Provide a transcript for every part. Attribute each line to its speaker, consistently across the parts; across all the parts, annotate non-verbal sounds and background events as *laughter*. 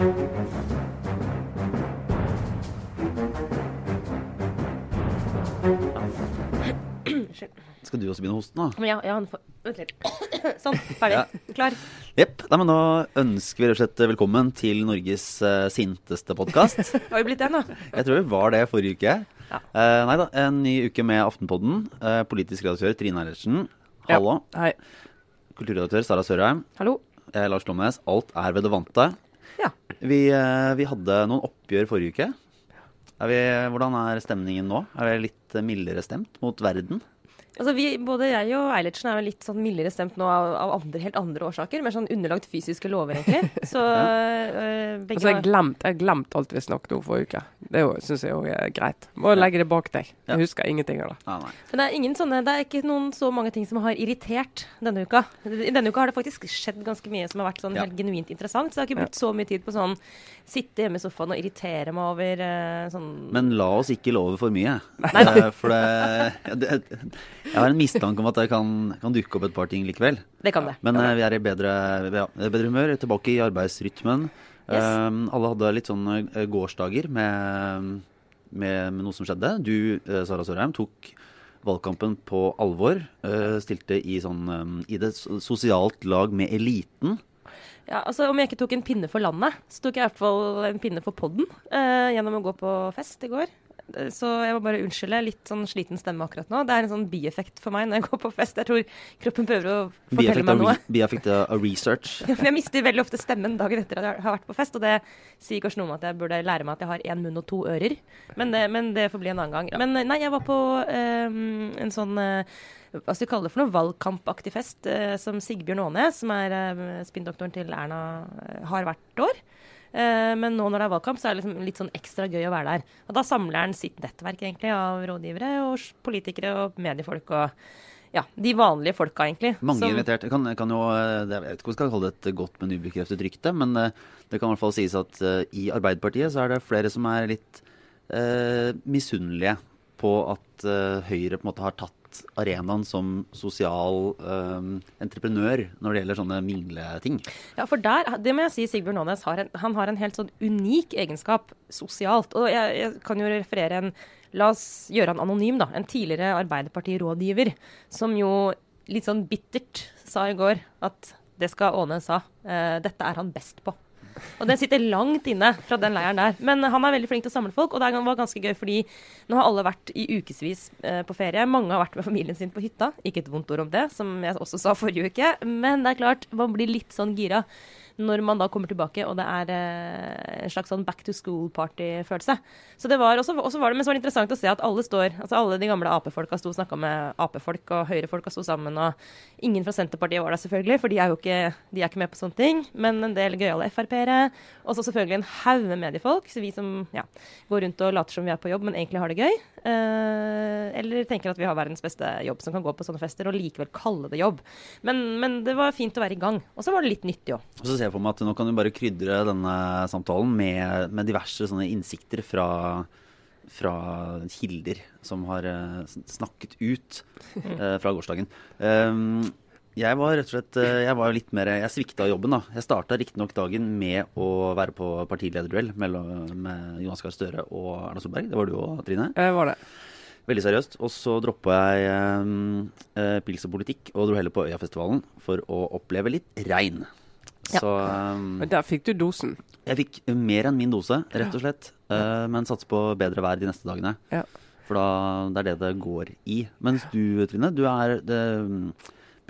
Speaker 1: Skal du også begynne å hoste nå?
Speaker 2: Men ja, ja, Vent litt. Sånn. Ferdig. Klar.
Speaker 1: Jepp. Nei, men ønsker vi rett og slett velkommen til Norges uh, sinteste podkast. *laughs*
Speaker 2: Har vi blitt det nå.
Speaker 1: Jeg tror vi var det forrige uke.
Speaker 2: Ja.
Speaker 1: Uh, nei da, en ny uke med Aftenpodden. Uh, politisk redaktør Trine Eilertsen.
Speaker 3: Ja. Hei.
Speaker 1: Kulturredaktør Sara Sørheim.
Speaker 2: Hallo.
Speaker 1: Jeg er Lars Glomnes. Alt er ved det vante.
Speaker 2: Ja.
Speaker 1: Vi, eh, vi hadde noen oppgjør forrige uke. Er vi, hvordan er stemningen nå? Er vi litt mildere stemt mot verden?
Speaker 2: Altså vi, både jeg og Eilertsen er jo litt sånn mildere stemt nå av, av andre, helt andre årsaker. Mer sånn underlagt fysiske lover, egentlig. *laughs* Så øh, begge
Speaker 3: Altså, jeg
Speaker 2: har-
Speaker 3: glemt, jeg glemt alt vi snakket om forrige uke. Det syns jeg òg er greit. Må legge det bak deg.
Speaker 1: Ja.
Speaker 3: Jeg husker ingenting av det.
Speaker 1: Ah.
Speaker 2: Men det er ingen sånne, det er ikke noen så mange ting som har irritert denne uka. I denne uka har det faktisk skjedd ganske mye som har vært sånn
Speaker 1: Ja.
Speaker 2: helt genuint interessant. Så jeg har ikke brukt så mye tid på sånn sitte hjemme i sofaen og irritere meg over øh, sånn
Speaker 1: Men la oss ikke love for mye.
Speaker 2: Nei.
Speaker 1: Eh, For det, det, jeg har en mistanke om at det kan, kan dukke opp et par ting likevel.
Speaker 2: Det kan det.
Speaker 1: Men uh, vi er i bedre, ja, bedre humør, tilbake i arbeidsrytmen.
Speaker 2: Yes.
Speaker 1: Um, alle hadde litt sånn eh, gårsdager med, med, med noe som skjedde. Du, Sara Sørheim, tok valgkampen på alvor. Uh, stilte i, sånn, um, i det sosialt lag med eliten.
Speaker 2: Ja, altså Om jeg ikke tok en pinne for landet, så tok jeg i hvert fall en pinne for podden uh, gjennom å gå på fest i går. Så jeg må bare unnskylde litt sånn sliten stemme akkurat nå. Det er en sånn bieffekt for meg når jeg går på fest. Jeg tror kroppen prøver å fortelle
Speaker 1: Bieffekt
Speaker 2: meg noe.
Speaker 1: bieffekt av research. *laughs*
Speaker 2: Jeg mister veldig ofte stemmen dagen etter at jeg har vært på fest, og det sier kanskje noe om at jeg burde lære meg at jeg har én munn og to ører. Men det, men det får bli en annen gang. Men eh, nei, jeg var på um, en sånn eh, hva skal vi kalle det for noe, valgkampaktig fest eh, som Sigbjørn Aanes, som er eh, spinndoktoren til Erna, eh, har hvert år. Eh, men nå når det er valgkamp, så er det liksom litt sånn ekstra gøy å være der. Og da samler han sitt nettverk egentlig av rådgivere og politikere og mediefolk og ja, de vanlige folka, egentlig.
Speaker 1: Mange
Speaker 2: som-
Speaker 1: invitert. Kan, kan jo, eh, jeg vet ikke om vi skal kalle det et godt, men ubekreftet rykte, men eh, det kan i hvert fall sies at i Arbeiderpartiet så er det flere som er litt eh, misunnelige på at eh, Høyre på en måte har tatt arenaen som sosial eh, entreprenør når det gjelder sånne mingleting.
Speaker 2: Ja, for der, det må jeg si, Sigbjørn Aanes har en, han har en helt sånn unik egenskap sosialt. Og jeg, jeg kan jo referere en La oss gjøre han anonym, da. En tidligere Arbeiderparti-rådgiver som jo litt sånn bittert sa i går at det skal Aanes ha. Eh, dette er han best på. Og den sitter langt inne fra den leiren der. Men han er veldig flink til å samle folk, og det var ganske gøy fordi nå har alle vært i ukevis eh, på ferie. Mange har vært med familien sin på hytta. Ikke et vondt ord om det, som jeg også sa forrige uke. Men det er klart, man blir litt sånn gira når man da kommer tilbake og det er eh, en slags sånn back to school-party-følelse. Så det var også, også var det, Men så var det interessant å se at alle står Altså alle de gamle Ap-folka sto og snakka med Ap-folk, og Høyre-folka sto sammen, og ingen fra Senterpartiet var der selvfølgelig, for de er jo ikke, de er ikke med på sånne ting. Men en del gøyale Frp-ere. Og så selvfølgelig en haug med mediefolk, så vi som ja, går rundt og later som vi er på jobb, men egentlig har det gøy. Eh, eller tenker at vi har verdens beste jobb som kan gå på sånne fester, og likevel kalle det jobb. Men, men det var fint å være i gang. Og så var det litt nyttig òg.
Speaker 1: Jeg for meg at nå kan du bare krydre denne samtalen med, med diverse sånne innsikter fra, fra kilder som har eh, snakket ut eh, fra gårsdagen. Um, jeg var rett og slett eh, Jeg var litt mer Jeg svikta jobben, da. Jeg starta riktignok dagen med å være på partilederduell med Jonas Gahr Støre og Erna Solberg. Det var du òg, Trine.
Speaker 3: Jeg var det.
Speaker 1: Veldig seriøst. Og så droppa jeg um, pils og politikk og dro heller på Øyafestivalen for å oppleve litt regn.
Speaker 2: Ja.
Speaker 1: Så um,
Speaker 3: Men der fikk du dosen.
Speaker 1: jeg fikk mer enn min dose, rett og slett. Uh, men satser på bedre vær de neste dagene.
Speaker 3: Ja.
Speaker 1: For da, det er det det går i. Mens du, Trine, du er det,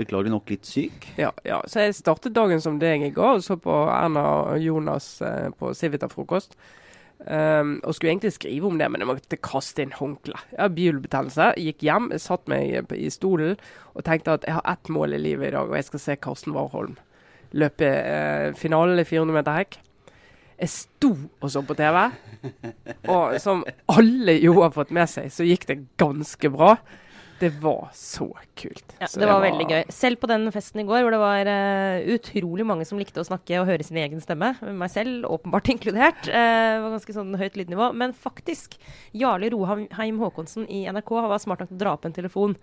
Speaker 1: beklagelig nok litt syk.
Speaker 3: Ja, ja. Så jeg startet dagen som deg i går, og så på Erna og Jonas eh, på Civita-frokost. Um, og skulle egentlig skrive om det, men jeg måtte kaste inn håndkle. Jeg har bihulebetennelse. Gikk hjem, satt meg i stolen og tenkte at jeg har ett mål i livet i dag, og jeg skal se Karsten Warholm løpe eh, finalen i 400 meter hekk. Jeg sto og så på TV, og som alle jo har fått med seg, så gikk det ganske bra. Det var så kult.
Speaker 2: Ja,
Speaker 3: Så
Speaker 2: det var veldig gøy. Selv på den festen i går, hvor det var uh, utrolig mange som likte å snakke og høre sin egen stemme, meg selv åpenbart *laughs* inkludert, uh, det var ganske sånn høyt lydnivå. Men faktisk, Jarle Roheim Haakonsen i NRK var smart nok til å dra opp en telefon.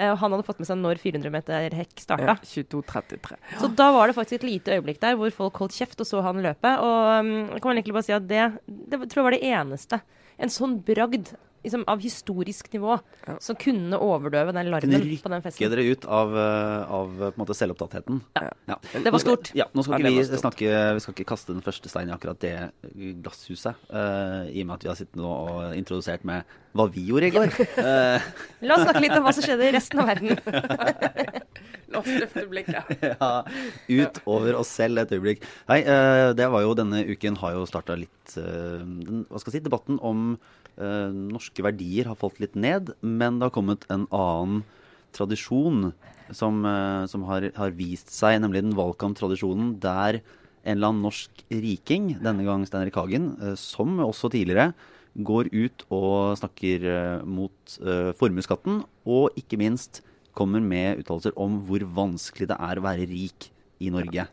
Speaker 2: Uh, han hadde fått med seg når 400 meter hekk starta.
Speaker 3: Ja, 22.33.
Speaker 2: Så da var det faktisk et lite øyeblikk der hvor folk holdt kjeft og så han løpe. Og um, kan egentlig bare si at det, det tror jeg var det eneste. En sånn bragd liksom, av historisk nivå
Speaker 3: Ja.
Speaker 2: som kunne overdøve den larmen
Speaker 1: rykke
Speaker 2: på den festen.
Speaker 1: dere ut av, eh, av på en måte selvopptattheten.
Speaker 2: Ja. Det var stort.
Speaker 1: Ja, nå skal ikke
Speaker 3: det
Speaker 1: vi snakke Vi skal ikke kaste den første steinen i akkurat det glasshuset. uh, I og med at vi har sittet nå og introdusert med hva vi gjorde i går. uh.
Speaker 2: La oss snakke litt om hva som skjedde i resten av verden. *laughs*
Speaker 3: La oss løfte blikket. *laughs*
Speaker 1: ja, ut over oss selv et øyeblikk. Nei, uh, det var jo denne uken har jo starta litt den, Hva skal jeg si, debatten om eh, norske verdier har falt litt ned, men det har kommet en annen tradisjon som, eh, som har, har vist seg, nemlig den valgkamptradisjonen der en eller annen norsk riking, denne gang Stein Erik Hagen, eh, som også tidligere, går ut og snakker eh, mot formuesskatten, og ikke minst kommer med uttalelser om hvor vanskelig det er å være rik i Norge.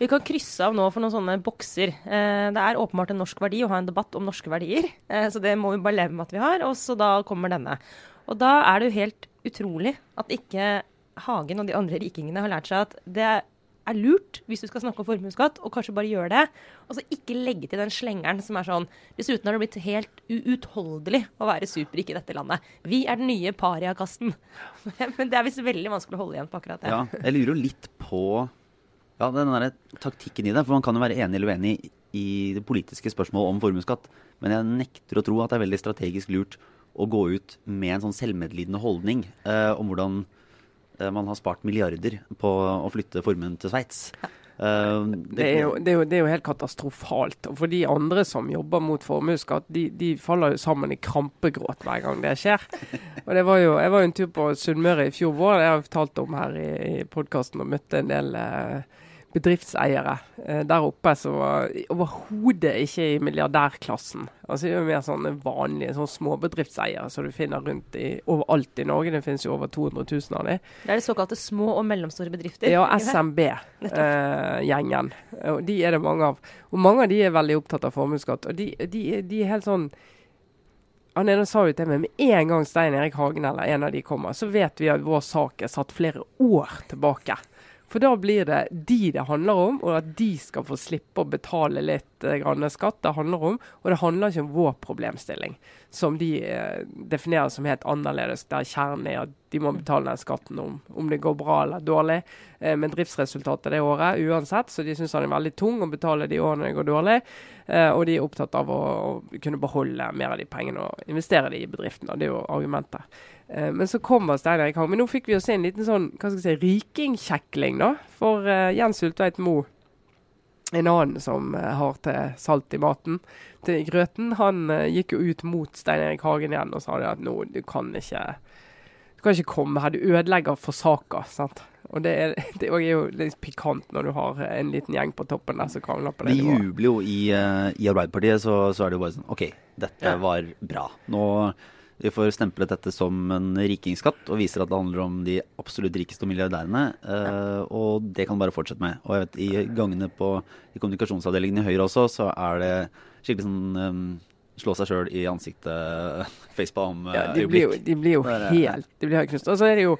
Speaker 2: Vi kan krysse av nå for noen sånne bokser. Eh, det er åpenbart en norsk verdi å ha en debatt om norske verdier. Eh, så det må vi bare leve med at vi har. Og så da kommer denne. Og da er det jo helt utrolig at ikke Hagen og de andre rikingene har lært seg at det er lurt, hvis du skal snakke om formuesskatt, og kanskje bare gjøre det. Og så ikke legge til den slengeren som er sånn Dessuten har det blitt helt uutholdelig å være superrik i dette landet. Vi er den nye pariakasten. *laughs* Men det er visst veldig vanskelig å holde igjen på akkurat det.
Speaker 1: Ja, jeg lurer jo litt på ja, den der taktikken i det. For man kan jo være enig eller uenig i det politiske spørsmålet om formuesskatt. Men jeg nekter å tro at det er veldig strategisk lurt å gå ut med en sånn selvmedlidende holdning eh, om hvordan eh, man har spart milliarder på å flytte formuen til Sveits. Uh,
Speaker 3: Det er, jo, det, er jo, det er jo helt katastrofalt. Og for de andre som jobber mot formuesskatt, de, de faller jo sammen i krampegråt hver gang det skjer. Og det var jo, Jeg var jo en tur på Sunnmøre i fjor vår, det har jeg fortalt om her i, i podkasten, og møtte en del eh, bedriftseiere eh, der oppe som overhodet ikke i milliardærklassen. Altså det er jo mer sånne vanlige sånne småbedriftseiere som du finner rundt i, overalt i Norge. Det finnes jo over 200 000 av dem.
Speaker 2: Det er de såkalte små og mellomstore bedrifter.
Speaker 3: Ja. SMB-gjengen. og de er det mange av. Og mange av de er veldig opptatt av formuesskatt. Og de, de, de er helt sånn han ene sa jo til meg med en gang Stein Erik Hagen eller en av de kommer, så vet vi at vår sak er satt flere år tilbake. For da blir det de det handler om, og at de skal få slippe å betale litt eh, skatt. Det handler om, Og det handler ikke om vår problemstilling, som de eh, definerer som helt annerledes. Der kjernen er at de må betale den skatten om, om det går bra eller dårlig eh, med driftsresultatet det året uansett. Så de syns han er veldig tung å betale de årene det går dårlig. Eh, og de er opptatt av å, å kunne beholde mer av de pengene og investere de i bedriften. og Det er jo argumentet. Eh, men så kommer Stein Erik Hagen. Men nå fikk vi jo se en liten sånn hva skal jeg si, rikingkjekling, da. For uh, Jens Ulltveit Moe, en annen som uh, har til salt i maten, til grøten, han gikk jo ut mot Stein Erik Hagen igjen og sa det at nå, du kan ikke du kan ikke komme her, du ødelegger for saka. sant? Og det er, *laughs* det er jo litt pikant når du har en liten gjeng på toppen der som krangler på det
Speaker 1: Vi jubler jo i, i Arbeiderpartiet, så, så er det jo bare sånn OK, dette
Speaker 3: Ja.
Speaker 1: var bra. Nå vi får stemplet dette som en rikingskatt og viser at det handler om de absolutt rikeste og milliardærene. eh, og det kan bare fortsette med. Og jeg vet, i gangene på i kommunikasjonsavdelingen i Høyre også, så er det skikkelig sånn um, slå seg sjøl i ansiktet, *laughs* facepalm-øyeblikk.
Speaker 3: Ja, de blir jo, de blir jo helt de blir helt knust. Og så er det jo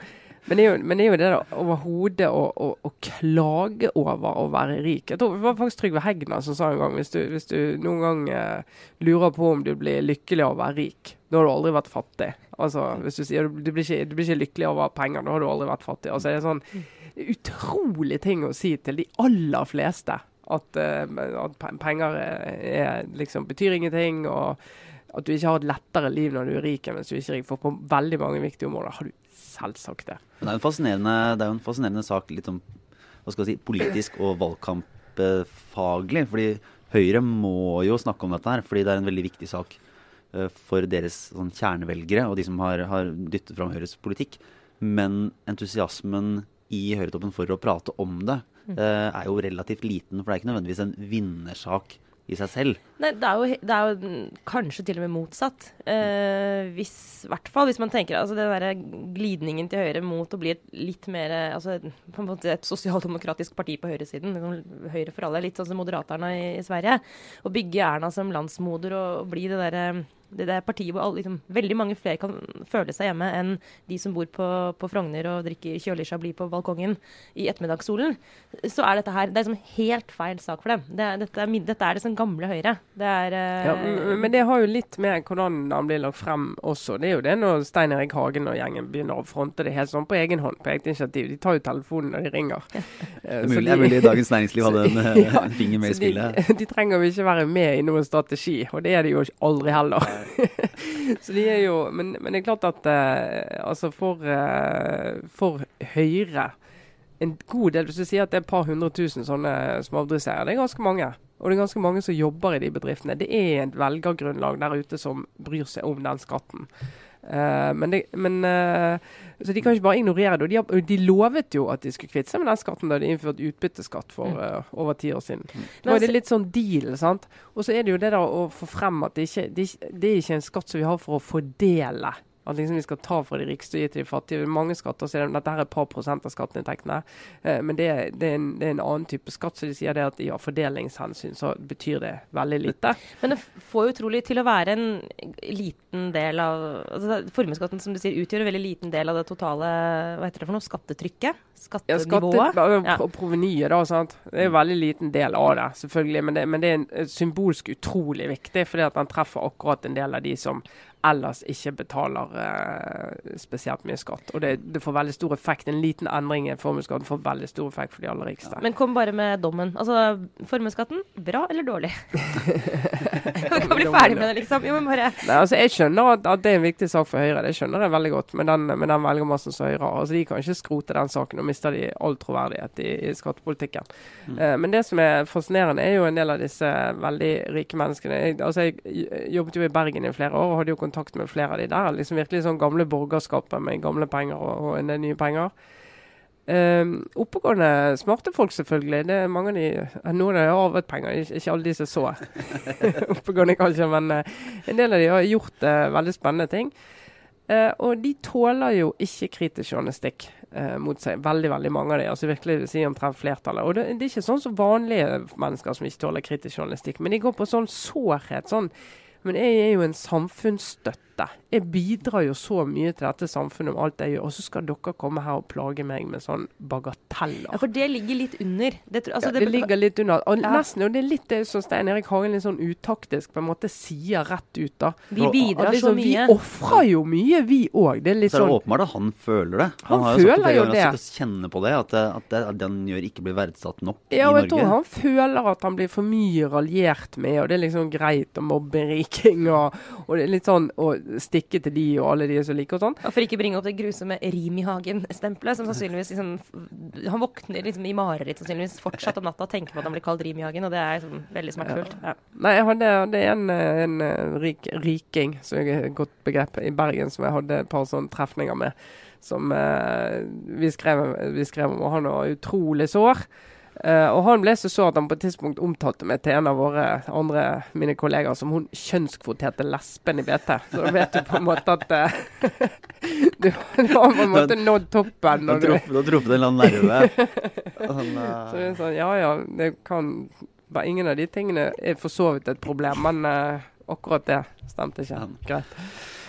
Speaker 3: men det er jo, men det er jo det da, overhodet å, å, å klage over å være rik. Jeg tror Det var faktisk Trygve Hegnar som sa en gang hvis du, hvis du noen gang eh, lurer på om du blir lykkelig av å være rik, da har du aldri vært fattig. Altså, hvis du sier du, blir ikke, du blir ikke lykkelig av å ha penger, da har du aldri vært fattig. Altså, det er sånn utrolig ting å si til de aller fleste. At, uh, at penger er, er, liksom, betyr ingenting. og at du ikke har et lettere liv når du er rik enn hvis du ikke er rik. For på veldig mange viktige områder har du selvsagt det.
Speaker 1: Det er jo en en fascinerende sak litt om hva skal jeg si, politisk og valgkampfaglig. fordi Høyre må jo snakke om dette her, fordi det er en veldig viktig sak eh, for deres sånn, kjernevelgere og de som har, har dyttet fram Høyres politikk. Men entusiasmen i Høyretoppen for å prate om det eh, er jo relativt liten. For det er ikke nødvendigvis en vinnersak i seg selv.
Speaker 2: Nei, det er, jo, det er jo kanskje til og med motsatt. Eh, hvis, hvert fall hvis man tenker altså den der glidningen til høyre mot å bli et litt mer altså på en måte et sosialdemokratisk parti på høyresiden, liksom Høyre for alle, litt sånn som Moderaterna i, i Sverige. Å bygge Erna som landsmoder og, og bli det derre det er partiet hvor alle, liksom, veldig mange flere kan føle seg hjemme enn de som bor på, på Frogner og drikker Kjølig Chablis på balkongen i ettermiddagssolen, så er dette her det er liksom helt feil sak for dem. Det dette, er, dette er det sånn gamle Høyre. Det er uh,
Speaker 3: ja, Men det har jo litt med hvordan han blir lagt frem også. Det er jo det når Stein Erik Hagen og gjengen begynner å fronte det helt sånn på egen hånd, på eget initiativ. De tar jo telefonen når de ringer.
Speaker 1: det er mulig, de, *laughs* mulig Dagens Næringsliv hadde en, *laughs* ja, en finger med i spillet.
Speaker 3: De, *laughs* de trenger jo ikke være med i noen strategi, og det er de jo aldri heller. så de er jo Men, men det er klart at uh, altså for, uh, for Høyre en god del, Hvis du sier at det er et par hundre tusen sånne småbedriftseiere, det er ganske mange. Og det er ganske mange som jobber i de bedriftene. Det er et velgergrunnlag der ute som bryr seg om den skatten. Uh, men, det, men uh, Så de kan ikke bare ignorere det. De, de, lovet jo at de skulle kvitte seg med den skatten da de innførte utbytteskatt for uh, over ti år siden. Mm. Nå er det litt sånn deal. sant? Og så er det jo det der å få frem at det ikke det, det er ikke en skatt som vi har for å fordele at liksom vi skal ta fra de rikeste og gi til de fattige. Mange skatter sier de, dette er et par prosent av skatteinntektene. Eh, men det, det, er en, det, er en, annen type skatt, så de sier det at ja, fordelingshensyn så betyr det veldig lite.
Speaker 2: Men det får utrolig til å være en liten del av altså Formuesskatten som du sier utgjør en veldig liten del av det totale hva heter det for noe, skattetrykket? Skattenivået? Ja,
Speaker 3: skatte, provenyet, da. sant? Det er en veldig liten del av det, selvfølgelig. Men det, men det er symbolsk utrolig viktig, fordi at den treffer akkurat en del av de som ellers ikke betaler eh, spesielt mye skatt. Og det, det, får veldig stor effekt. En liten endring i formuesskatten får veldig stor effekt for de aller rikeste. Ja.
Speaker 2: Men kom bare med dommen. Altså, formuesskatten, bra eller dårlig? *laughs* kan vi bli ferdig med det, liksom? Jo, men bare
Speaker 3: Nei, altså, Jeg skjønner at, at, det er en viktig sak for Høyre. Det skjønner jeg veldig godt. Med den, med den velgermassen som Høyre har. Altså, de kan ikke skrote den saken. og mister de all troverdighet i, i skattepolitikken. Mm. Uh, men det som er fascinerende, er jo en del av disse veldig rike menneskene. Jeg, altså, jeg jobbet jo i Bergen i flere år og hadde jo kontakt med flere av de der. liksom Virkelig sånn gamle borgerskapet med gamle penger og, og en del nye penger. Um, oppegående, smarte folk, selvfølgelig. Det er mange av de, Noen av de har arvet penger, ikke, alle de som så *laughs* oppegående, kanskje. Men uh, en del av de har gjort uh, veldig spennende ting. Uh, og de tåler jo ikke kritisk journalistikk mot seg. Veldig veldig mange av de, altså virkelig si omtrent flertallet. Og det, det, er ikke sånn som vanlige mennesker som ikke tåler kritisk journalistikk, men de går på sånn sårhet. sånn men jeg er jo en samfunnsstøtte. Jeg bidrar jo så mye til dette samfunnet med alt jeg gjør, og så skal dere komme her og plage meg med sånn bagateller.
Speaker 2: Ja, For det ligger litt under?
Speaker 3: Det, altså, ja, det, det ligger litt under. Og ja. nesten, og det er litt det som Stein Erik Hagen litt sånn utaktisk på en måte sier rett ut. da.
Speaker 2: Vi bidrar liksom, så mye.
Speaker 3: Vi ofrer jo mye, vi òg. Det er litt
Speaker 1: så
Speaker 3: sånn
Speaker 1: er åpenbart at han føler det.
Speaker 3: Han, han har jo føler jo det.
Speaker 1: Han kjenner på det, at, at, det, at den gjør ikke blir verdsatt nok
Speaker 3: ja,
Speaker 1: og
Speaker 3: jeg tror han føler at han blir for mye raljert med, og det er liksom greit å mobbe *laughs* riking og, og, det er litt sånn å stikke til de og alle de som liker og sånn.
Speaker 2: Og for ikke bringe opp det grusomme Rim i hagen-stempelet, som sannsynligvis liksom, Han våkner liksom i mareritt sannsynligvis fortsatt om natta og tenker på at han blir kalt Rim i hagen, og det er liksom veldig smertefullt. Ja.
Speaker 3: Ja. Nei, jeg hadde, hadde en, en, rik, riking, som er et godt begrep, i Bergen som jeg hadde et par sånne trefninger med. Som eh, vi, skrev, vi skrev om, og han var utrolig sår. Uh, og han ble så sår at han på et tidspunkt omtalte meg til en av våre andre mine kollegaer som hun kjønnskvoterte lesben i BT. Så da vet du på en måte at uh, *laughs* du, du, har på en måte nådd toppen.
Speaker 1: Da traff du en eller annen nerve. *laughs*
Speaker 3: Sånn, uh... Så det er sånn, ja ja, det kan Ingen av de tingene er for så vidt et problem, men akkurat det stemte ikke. Greit.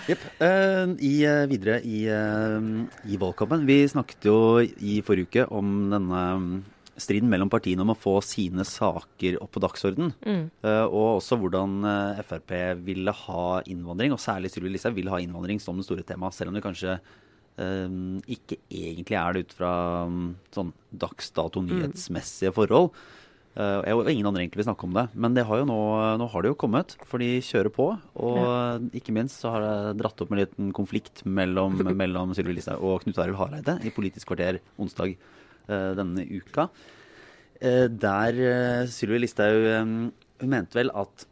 Speaker 1: Jepp. I, videre i, i valgkampen. Vi snakket jo i forrige uke om denne striden mellom partiene om å få sine saker opp på dagsorden. Mm. Uh, og også hvordan uh, Frp ville ha innvandring, og særlig Sylvi Listhaug vil ha innvandring som det store temaet. Selv om det kanskje uh, ikke egentlig er det ut fra um, sånn dagsdato mm. nyhetsmessige forhold. Uh, og ingen andre egentlig vil snakke om det. Men det har jo nå, nå har det jo kommet, for de kjører på. Og ja. ikke minst så har det dratt opp en liten konflikt mellom, *laughs* mellom Sylvi Listhaug og Knut Arild Hareide i Politisk kvarter onsdag Eh, denne uka. Eh, der eh, Sylvi Listhaug Hun mente vel at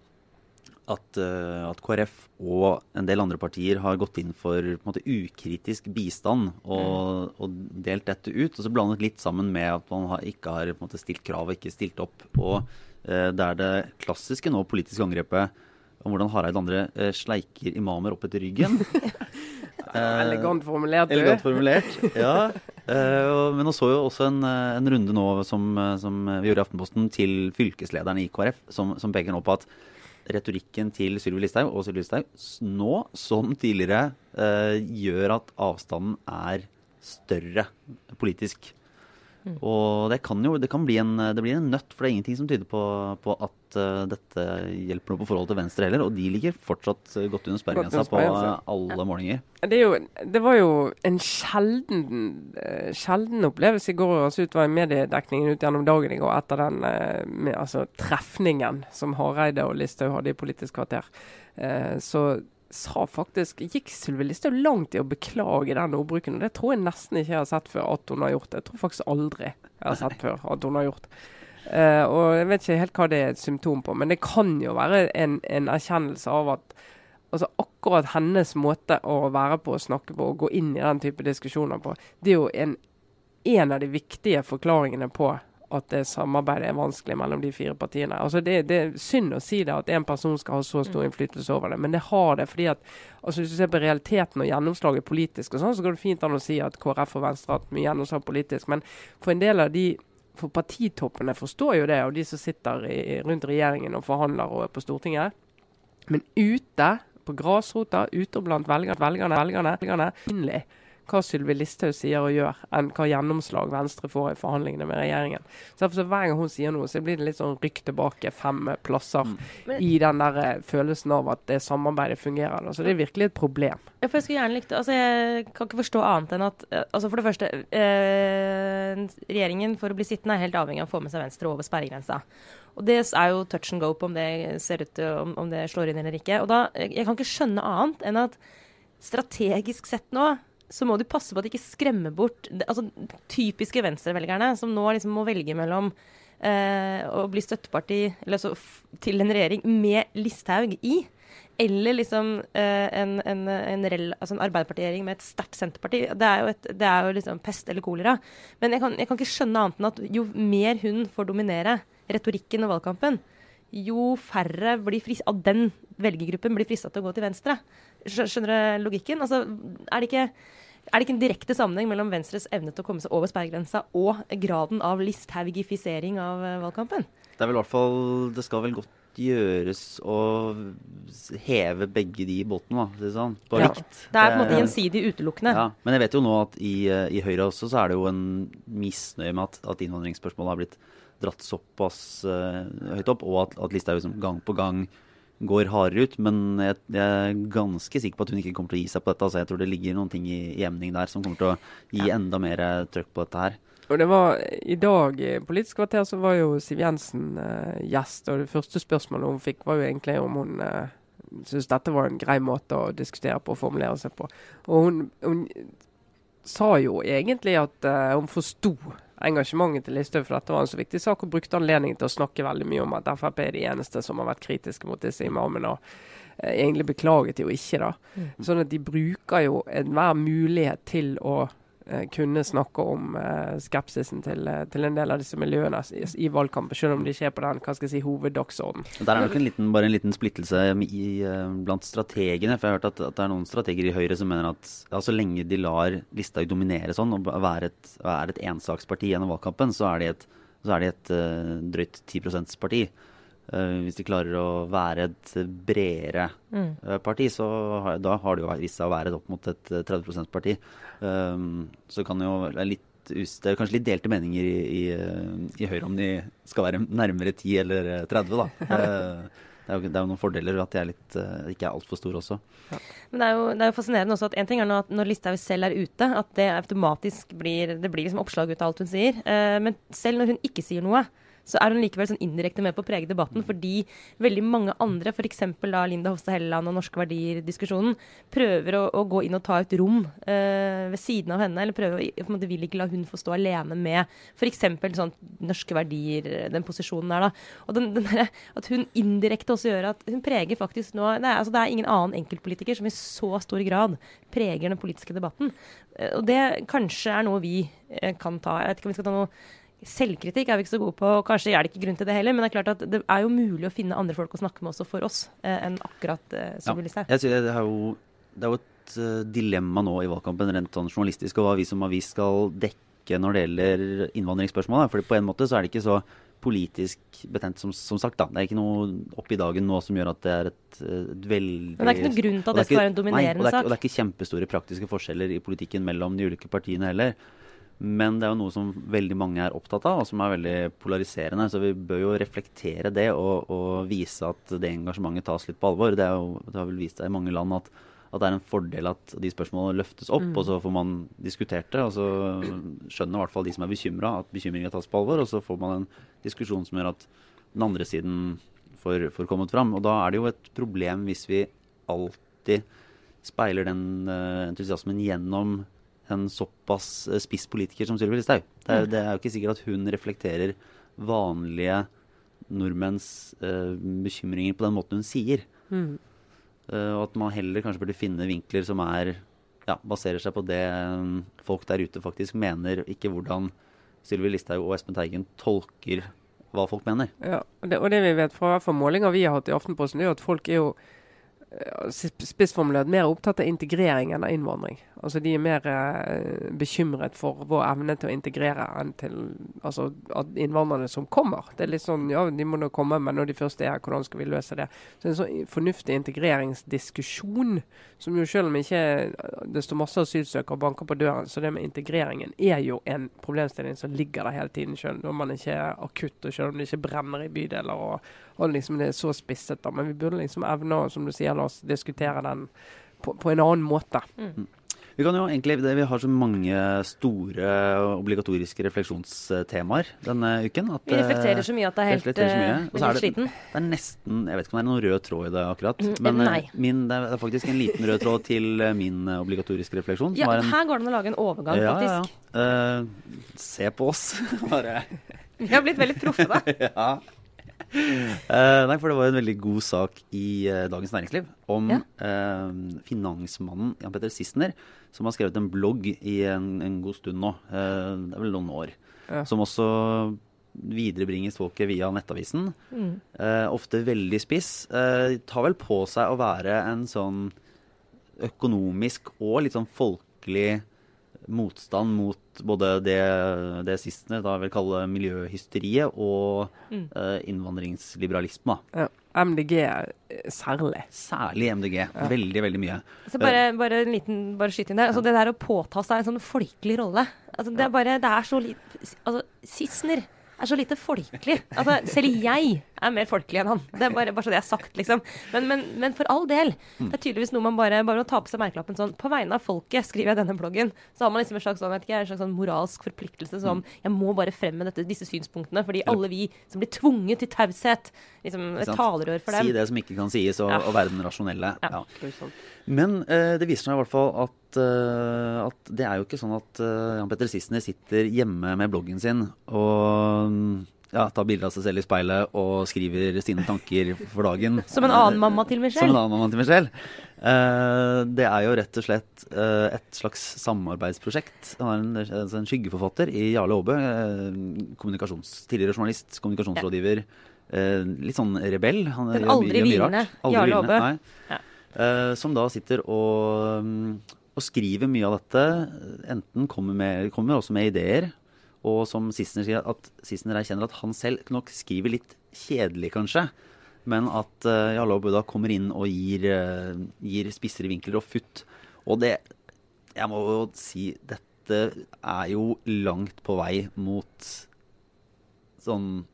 Speaker 1: at, at, KrF og en del andre partier har gått inn for på en måte, ukritisk bistand og, mm. og, delt dette ut. Og så blandet litt sammen med at man har, ikke har måte, stilt krav og ikke stilt opp. Og eh, det er det klassiske nå politiske angrepet om hvordan Hareide andre eh, sleiker imamer opp etter ryggen. *laughs*
Speaker 3: elegant formulert,
Speaker 1: du. Elegant formulert, ja. men nå så jo også en, en runde nå som, som, vi gjorde i Aftenposten til fylkeslederen i KrF, som, som peker nå på at retorikken til Sylvi Listhaug og Sylvi Listhaug nå som tidligere eh, gjør at avstanden er større politisk. Mm. Og det kan jo det kan bli en, det blir en nøtt, for det er ingenting som tyder på, på at uh, dette hjelper noe på forholdet til Venstre heller. Og de ligger fortsatt godt under sperregrensa på alle målinger.
Speaker 3: Det, jo, det, var jo en sjelden, uh, sjelden opplevelse i går. Altså, ut var mediedekningen ut gjennom dagen i går etter den uh, med, altså, trefningen som Hareide og Listhaug hadde i Politisk kvarter. så sa faktisk Gikk Sylvi Listhaug langt i å beklage den ordbruken? og Det tror jeg nesten ikke jeg har sett før at hun har gjort. det. Jeg tror faktisk aldri jeg har sett før at hun har gjort. Uh, og Jeg vet ikke helt hva det er et symptom på, men det kan jo være en, en erkjennelse av at altså akkurat hennes måte å være på, å snakke på og gå inn i den type diskusjoner på, det er jo en, en av de viktige forklaringene på at det samarbeidet er vanskelig mellom de fire partiene. Altså det, det, er synd å si det at en person skal ha så stor mm. innflytelse over det, men det har det. fordi at altså Hvis du ser på realiteten og gjennomslaget politisk, og sånn, så går det fint an å si at KrF og Venstre har hatt mye gjennomslag politisk. Men for en del av de for partitoppene forstår jo det, og de som sitter i, rundt regjeringen og forhandler og er på Stortinget. Men ute, på grasrota, ute blant velgerne, velgerne, velgerne, velgerne hva Sylvi Listhaug sier og gjør, enn hva gjennomslag Venstre får i forhandlingene med regjeringen. Så derfor så Hver gang hun sier noe, så blir det litt sånn rykk tilbake fem plasser mm. i den der eh, følelsen av at det samarbeidet fungerer. Så det er virkelig et problem.
Speaker 2: Ja, for Jeg skulle gjerne likt altså Jeg kan ikke forstå annet enn at eh, altså For det første, eh, regjeringen for å bli sittende er helt avhengig av å få med seg Venstre over sperregrensa. Og det er jo touch and go på om det ser ut om, om det slår inn eller ikke. Og da, Jeg kan ikke skjønne annet enn at strategisk sett nå så må du passe på at de ikke skremmer bort altså, typiske venstrevelgerne, som nå liksom må velge mellom eh, å bli støtteparti altså, til en regjering med Listhaug i, eller liksom eh, en, en, en, altså en Arbeiderpartiregjering med et sterkt Senterparti. Det er jo, et, det er jo liksom pest eller kolera. Men jeg kan, jeg kan ikke skjønne annet enn at jo mer hun får dominere retorikken og valgkampen, jo færre av den velgergruppen blir frista til å gå til venstre. Skjønner du logikken? Altså, er det ikke er det ikke en direkte sammenheng mellom Venstres evne til å komme seg over sperregrensa og graden av listhaugifisering av uh, valgkampen?
Speaker 1: Det er vel i hvert fall Det skal vel godt gjøres å heve begge de båtene, da, sånn, på ja. likt.
Speaker 2: Det er på en måte gjensidig utelukkende.
Speaker 1: Ja, men jeg vet jo nå at i, eh, i Høyre også så er det jo en misnøye med at, at innvandringsspørsmålet har blitt dratt såpass uh, høyt opp, og at, at Listhaug liksom gang på gang går hardere ut. Men jeg, jeg, er ganske sikker på at hun ikke kommer til å gi seg på dette. Altså, jeg tror det ligger noen ting i, i emning der som kommer til å gi enda mer trøkk på dette her.
Speaker 3: Og det var I dag i Politisk kvarter så var jo Siv Jensen eh, gjest, og det første spørsmålet hun fikk, var jo egentlig om hun eh, syntes dette var en grei måte å diskutere på og formulere seg på. Og hun, hun sa jo egentlig at eh, hun forsto engasjementet til Listhaug for dette var en så viktig sak, og brukte anledningen til å snakke veldig mye om at Frp er de eneste som har vært kritiske mot disse imamene. og eh, Egentlig beklaget de jo ikke, da. Mm. Sånn at de bruker jo enhver mulighet til å kunne snakke om eh, skepsisen til, eh, til, en del av disse miljøene i, valgkampen, selv om de ikke er på den hva skal jeg si, hoveddagsorden.
Speaker 1: Der er nok en liten, bare en liten splittelse i, blant strategene. for jeg har hørt at, at, det er noen strateger i Høyre som mener at ja, så lenge de lar Listhaug dominere sånn og være et, være et ensaksparti gjennom valgkampen, så er de et, er de et uh, drøyt 10 %-parti. Uh, hvis de klarer å være et bredere mm. uh, parti, så har, da har det jo vist seg å være opp mot et 30 %-parti. Um, så kan jo litt det er kanskje litt delte meninger i, i, i, Høyre om de skal være nærmere 10 eller 30, da. *laughs* Det er, jo, det er jo noen fordeler at de er litt, ikke er altfor store også.
Speaker 2: Ja. Men det er, jo, det er, jo, fascinerende også at en ting er at når Listhaug selv er ute, at det automatisk blir, det blir liksom oppslag ut av alt hun sier. Uh, men selv når hun ikke sier noe, så er hun likevel sånn indirekte med på å prege debatten, fordi veldig mange andre, f.eks. da Linda Hofstad Helleland og Norske verdier-diskusjonen, prøver å, å, gå inn og ta et rom eh, ved siden av henne, eller prøver på en måte vil ikke la hun få stå alene med f.eks. sånn norske verdier, den posisjonen der, da. Og den, den der, at hun indirekte også gjør at hun preger faktisk nå det er, altså det er ingen annen enkeltpolitiker som i så stor grad preger den politiske debatten. Eh, og det kanskje er noe vi eh, kan ta. Jeg vet ikke om vi skal ta noe Selvkritikk er vi ikke så gode på, og kanskje er det ikke grunn til det heller. Men det er klart at det er jo mulig å finne andre folk å snakke med også for oss, eh, enn akkurat eh, Listhaug.
Speaker 1: Ja, det, er jo, det er jo et uh, dilemma nå i valgkampen rent sånn journalistisk, og hva vi som avis skal dekke når det gjelder innvandringsspørsmål. For på en måte så er det ikke så politisk betent, som, som, sagt. da. Det er ikke noe opp i dagen nå som gjør at det er et, et veldig
Speaker 2: Men det er ikke noen grunn til at det skal være en dominerende
Speaker 1: nei, og
Speaker 2: sak?
Speaker 1: Og det er ikke kjempestore praktiske forskjeller i politikken mellom de ulike partiene heller. Men det er jo noe som veldig mange er opptatt av, og som er veldig polariserende. Så vi bør jo reflektere det og, og vise at det engasjementet tas litt på alvor. Det, jo, det har vel vist seg i mange land at, at, det er en fordel at de spørsmålene løftes opp, mm. og så får man diskutert det. Og så skjønner i hvert fall de som er bekymra at bekymringa tas på alvor, og så får man en diskusjon som gjør at den andre siden får, får kommet fram. Og da er det jo et problem hvis vi alltid speiler den uh, entusiasmen gjennom en såpass eh, spiss politiker som Sylvi Listhaug. Det, er, det er jo ikke sikkert at hun reflekterer vanlige nordmenns uh, bekymringer på den måten hun sier. Mm. Uh, og at man heller kanskje burde finne vinkler som er ja, baserer seg på det um, folk der ute faktisk mener, ikke hvordan Sylvi Listhaug og Espen Teigen tolker hva folk mener.
Speaker 3: Ja, og det, og det vi vet fra, fra målinger vi har hatt i Aftenposten, er at folk er jo spissformulert mer opptatt av integrering enn av innvandring. Altså De er mer eh, bekymret for vår evne til å integrere enn til altså, innvandrerne som kommer. Det er litt sånn, ja, De må nå komme, men når de først er her, hvordan skal vi løse det? Så det er En sånn fornuftig integreringsdiskusjon, som jo selv om ikke det står masse asylsøkere og banker på døren, så det med integreringen er jo en problemstilling som ligger der hele tiden, selv om man ikke er akutt, og selv om det ikke brenner i bydeler. og og liksom det er så spisset. da, Men vi burde liksom evne som du sier, la diskutere den på, på en annen måte. Mm.
Speaker 1: Vi kan jo egentlig, Vi har så mange store obligatoriske refleksjonstemaer denne uken.
Speaker 2: At, vi reflekterer så mye at det er helt,
Speaker 1: helt er det, sliten. Det er nesten Jeg vet ikke om det er noen rød tråd i det akkurat. Mm, men eh, min, det er faktisk en liten rød tråd til min obligatoriske refleksjon.
Speaker 2: Ja,
Speaker 1: en,
Speaker 2: Her går det an å lage en overgang,
Speaker 1: ja,
Speaker 2: faktisk.
Speaker 1: Ja, ja. Uh, se på oss, *laughs* bare.
Speaker 2: Vi har blitt veldig proffe, da. *laughs*
Speaker 1: ja. Uh, nei, for det var en veldig god sak i uh, Dagens Næringsliv om ja. uh, finansmannen Jan Petter Sissener, som har skrevet en blogg i en, en god stund nå. det er vel noen år. Ja. Som også viderebringes folket via Nettavisen. Mm. ofte veldig spiss. tar vel på seg å være en sånn økonomisk og litt sånn folkelig motstand mot både det, det sistnevnte da vil kalle miljøhysteriet, og mm. innvandringsliberalisme.
Speaker 3: Ja. MDG særlig.
Speaker 1: Særlig MDG. Ja. Veldig, veldig mye.
Speaker 2: Altså bare, bare, en liten bare skyt inn der. Altså, det der å påta seg en sånn folkelig rolle altså, Det er bare, det er så litt altså, Sissener er så lite folkelig. Altså, selv jeg er mer folkelig enn han. Det er bare, bare så det er sagt, liksom. Men, men, men, for all del. Det er tydeligvis noe man bare Bare å ta på seg merkelappen sånn På vegne av folket skriver jeg denne bloggen. Så har man liksom en slags, sånn, ikke, en slags sånn moralsk forpliktelse som Jeg må bare fremme dette, disse synspunktene. Fordi alle vi som blir tvunget til taushet, liksom et talerør for dem.
Speaker 1: Si det som ikke kan sies, og, ja. og være den rasjonelle. Ja. ja. Men eh, det viser seg i hvert fall at, uh, at det er jo ikke sånn at uh, Jan Petter Sissener sitter hjemme med bloggen sin og ja, tar bilder av seg selv i speilet og skriver sine tanker for dagen. *laughs*
Speaker 2: Som en annen mamma til Michelle?
Speaker 1: Som en annen mamma til Michelle. Uh, det er jo rett og slett uh, et slags samarbeidsprosjekt. Han er en, altså en skyggeforfatter i Jarle Aabe. Tidligere journalist, kommunikasjonsrådgiver. litt sånn rebell.
Speaker 2: Han Den aldri hvilende Jarle Aabe. Ja.
Speaker 1: Som da sitter og, um, og, skriver mye av dette. Enten kommer, med, kommer også med ideer og som Sissener sier, at Sissener erkjenner at han selv nok skriver litt kjedelig, kanskje. Men at uh, Jarle Buddha kommer inn og gir, uh, gir spissere vinkler og futt. Og det Jeg må jo si dette er jo langt på vei mot sånn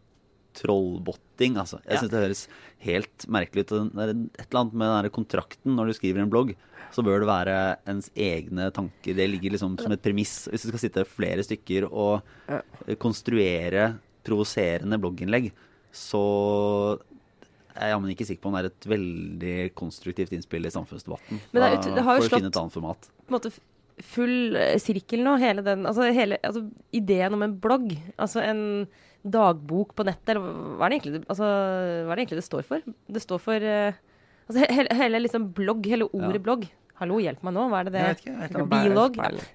Speaker 1: trollbotting. Altså. Jeg ja. syns det høres helt merkelig ut. Det er et eller annet med den kontrakten når du skriver en blogg så bør det være ens egne tanker. Det ligger liksom som et premiss. Hvis du skal sitte flere stykker og konstruere provoserende blogginnlegg, så er jeg jammen ikke sikker på om det er et veldig konstruktivt innspill i samfunnsdebatten.
Speaker 2: Men det er det har jo slått-
Speaker 1: et annet format.
Speaker 2: på en måte full eh, sirkel nå. Hele den, altså hele, altså ideen om en blogg, altså en dagbok på nettet, eller hva er det egentlig, altså, hva er det, egentlig det står for? Det står for uh, altså hele, hele liksom blogg, hele ordet
Speaker 1: Ja.
Speaker 2: blogg. Hallo, hjelp meg nå, hva er det det
Speaker 1: ikke.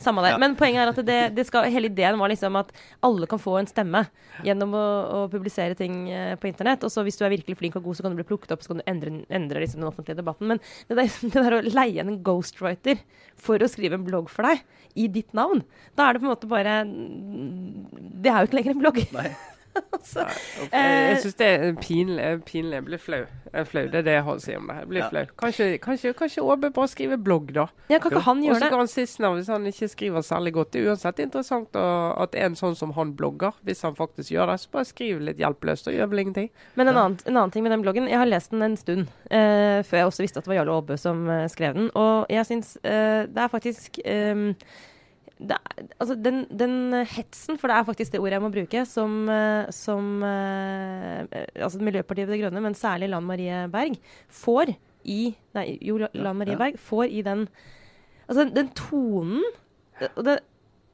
Speaker 2: Samme det.
Speaker 1: Ja.
Speaker 2: Men poenget er at det, det skal, hele ideen var liksom at alle kan få en stemme gjennom å, å publisere ting eh, på internett. Og så hvis du er virkelig flink og god, så kan du bli plukket opp, så kan du endre, endre liksom den offentlige debatten. Men det der, *laughs* det der å leie en ghostwriter for å skrive en blogg for deg i ditt navn, da er det på en måte bare Det er jo ikke lenger en blogg.
Speaker 1: Nei. *laughs*
Speaker 2: altså,
Speaker 3: Jeg, jeg syns det er pinlig. pinlig. Jeg blir flau. Jeg flau. Det er det jeg har å si om det. Jeg blir
Speaker 1: Ja.
Speaker 3: flau. Kanskje, kanskje, kanskje Åbe bare skriver blogg, da.
Speaker 2: ja, kan ikke han gjøre det?
Speaker 3: Og så kan han sistnevnte, hvis han ikke skriver særlig godt. Det er uansett interessant å, at en sånn som han blogger, hvis han faktisk gjør det, så bare skriv litt hjelpeløst og gjør vel ingenting.
Speaker 2: Men en annen, en annen ting med den bloggen Jeg har lest den en stund, eh, før jeg også visste at det var Jarle Aabø som eh, skrev den. Og jeg syns eh, det er faktisk eh, det altså den, den hetsen, for det er faktisk det ordet jeg må bruke, som, eh, som eh, eh, altså Miljøpartiet De Grønne, men særlig Lan Marie Berg, får i Nei, jo, Lan Marie
Speaker 1: Ja.
Speaker 2: Berg får i den Altså den tonen og det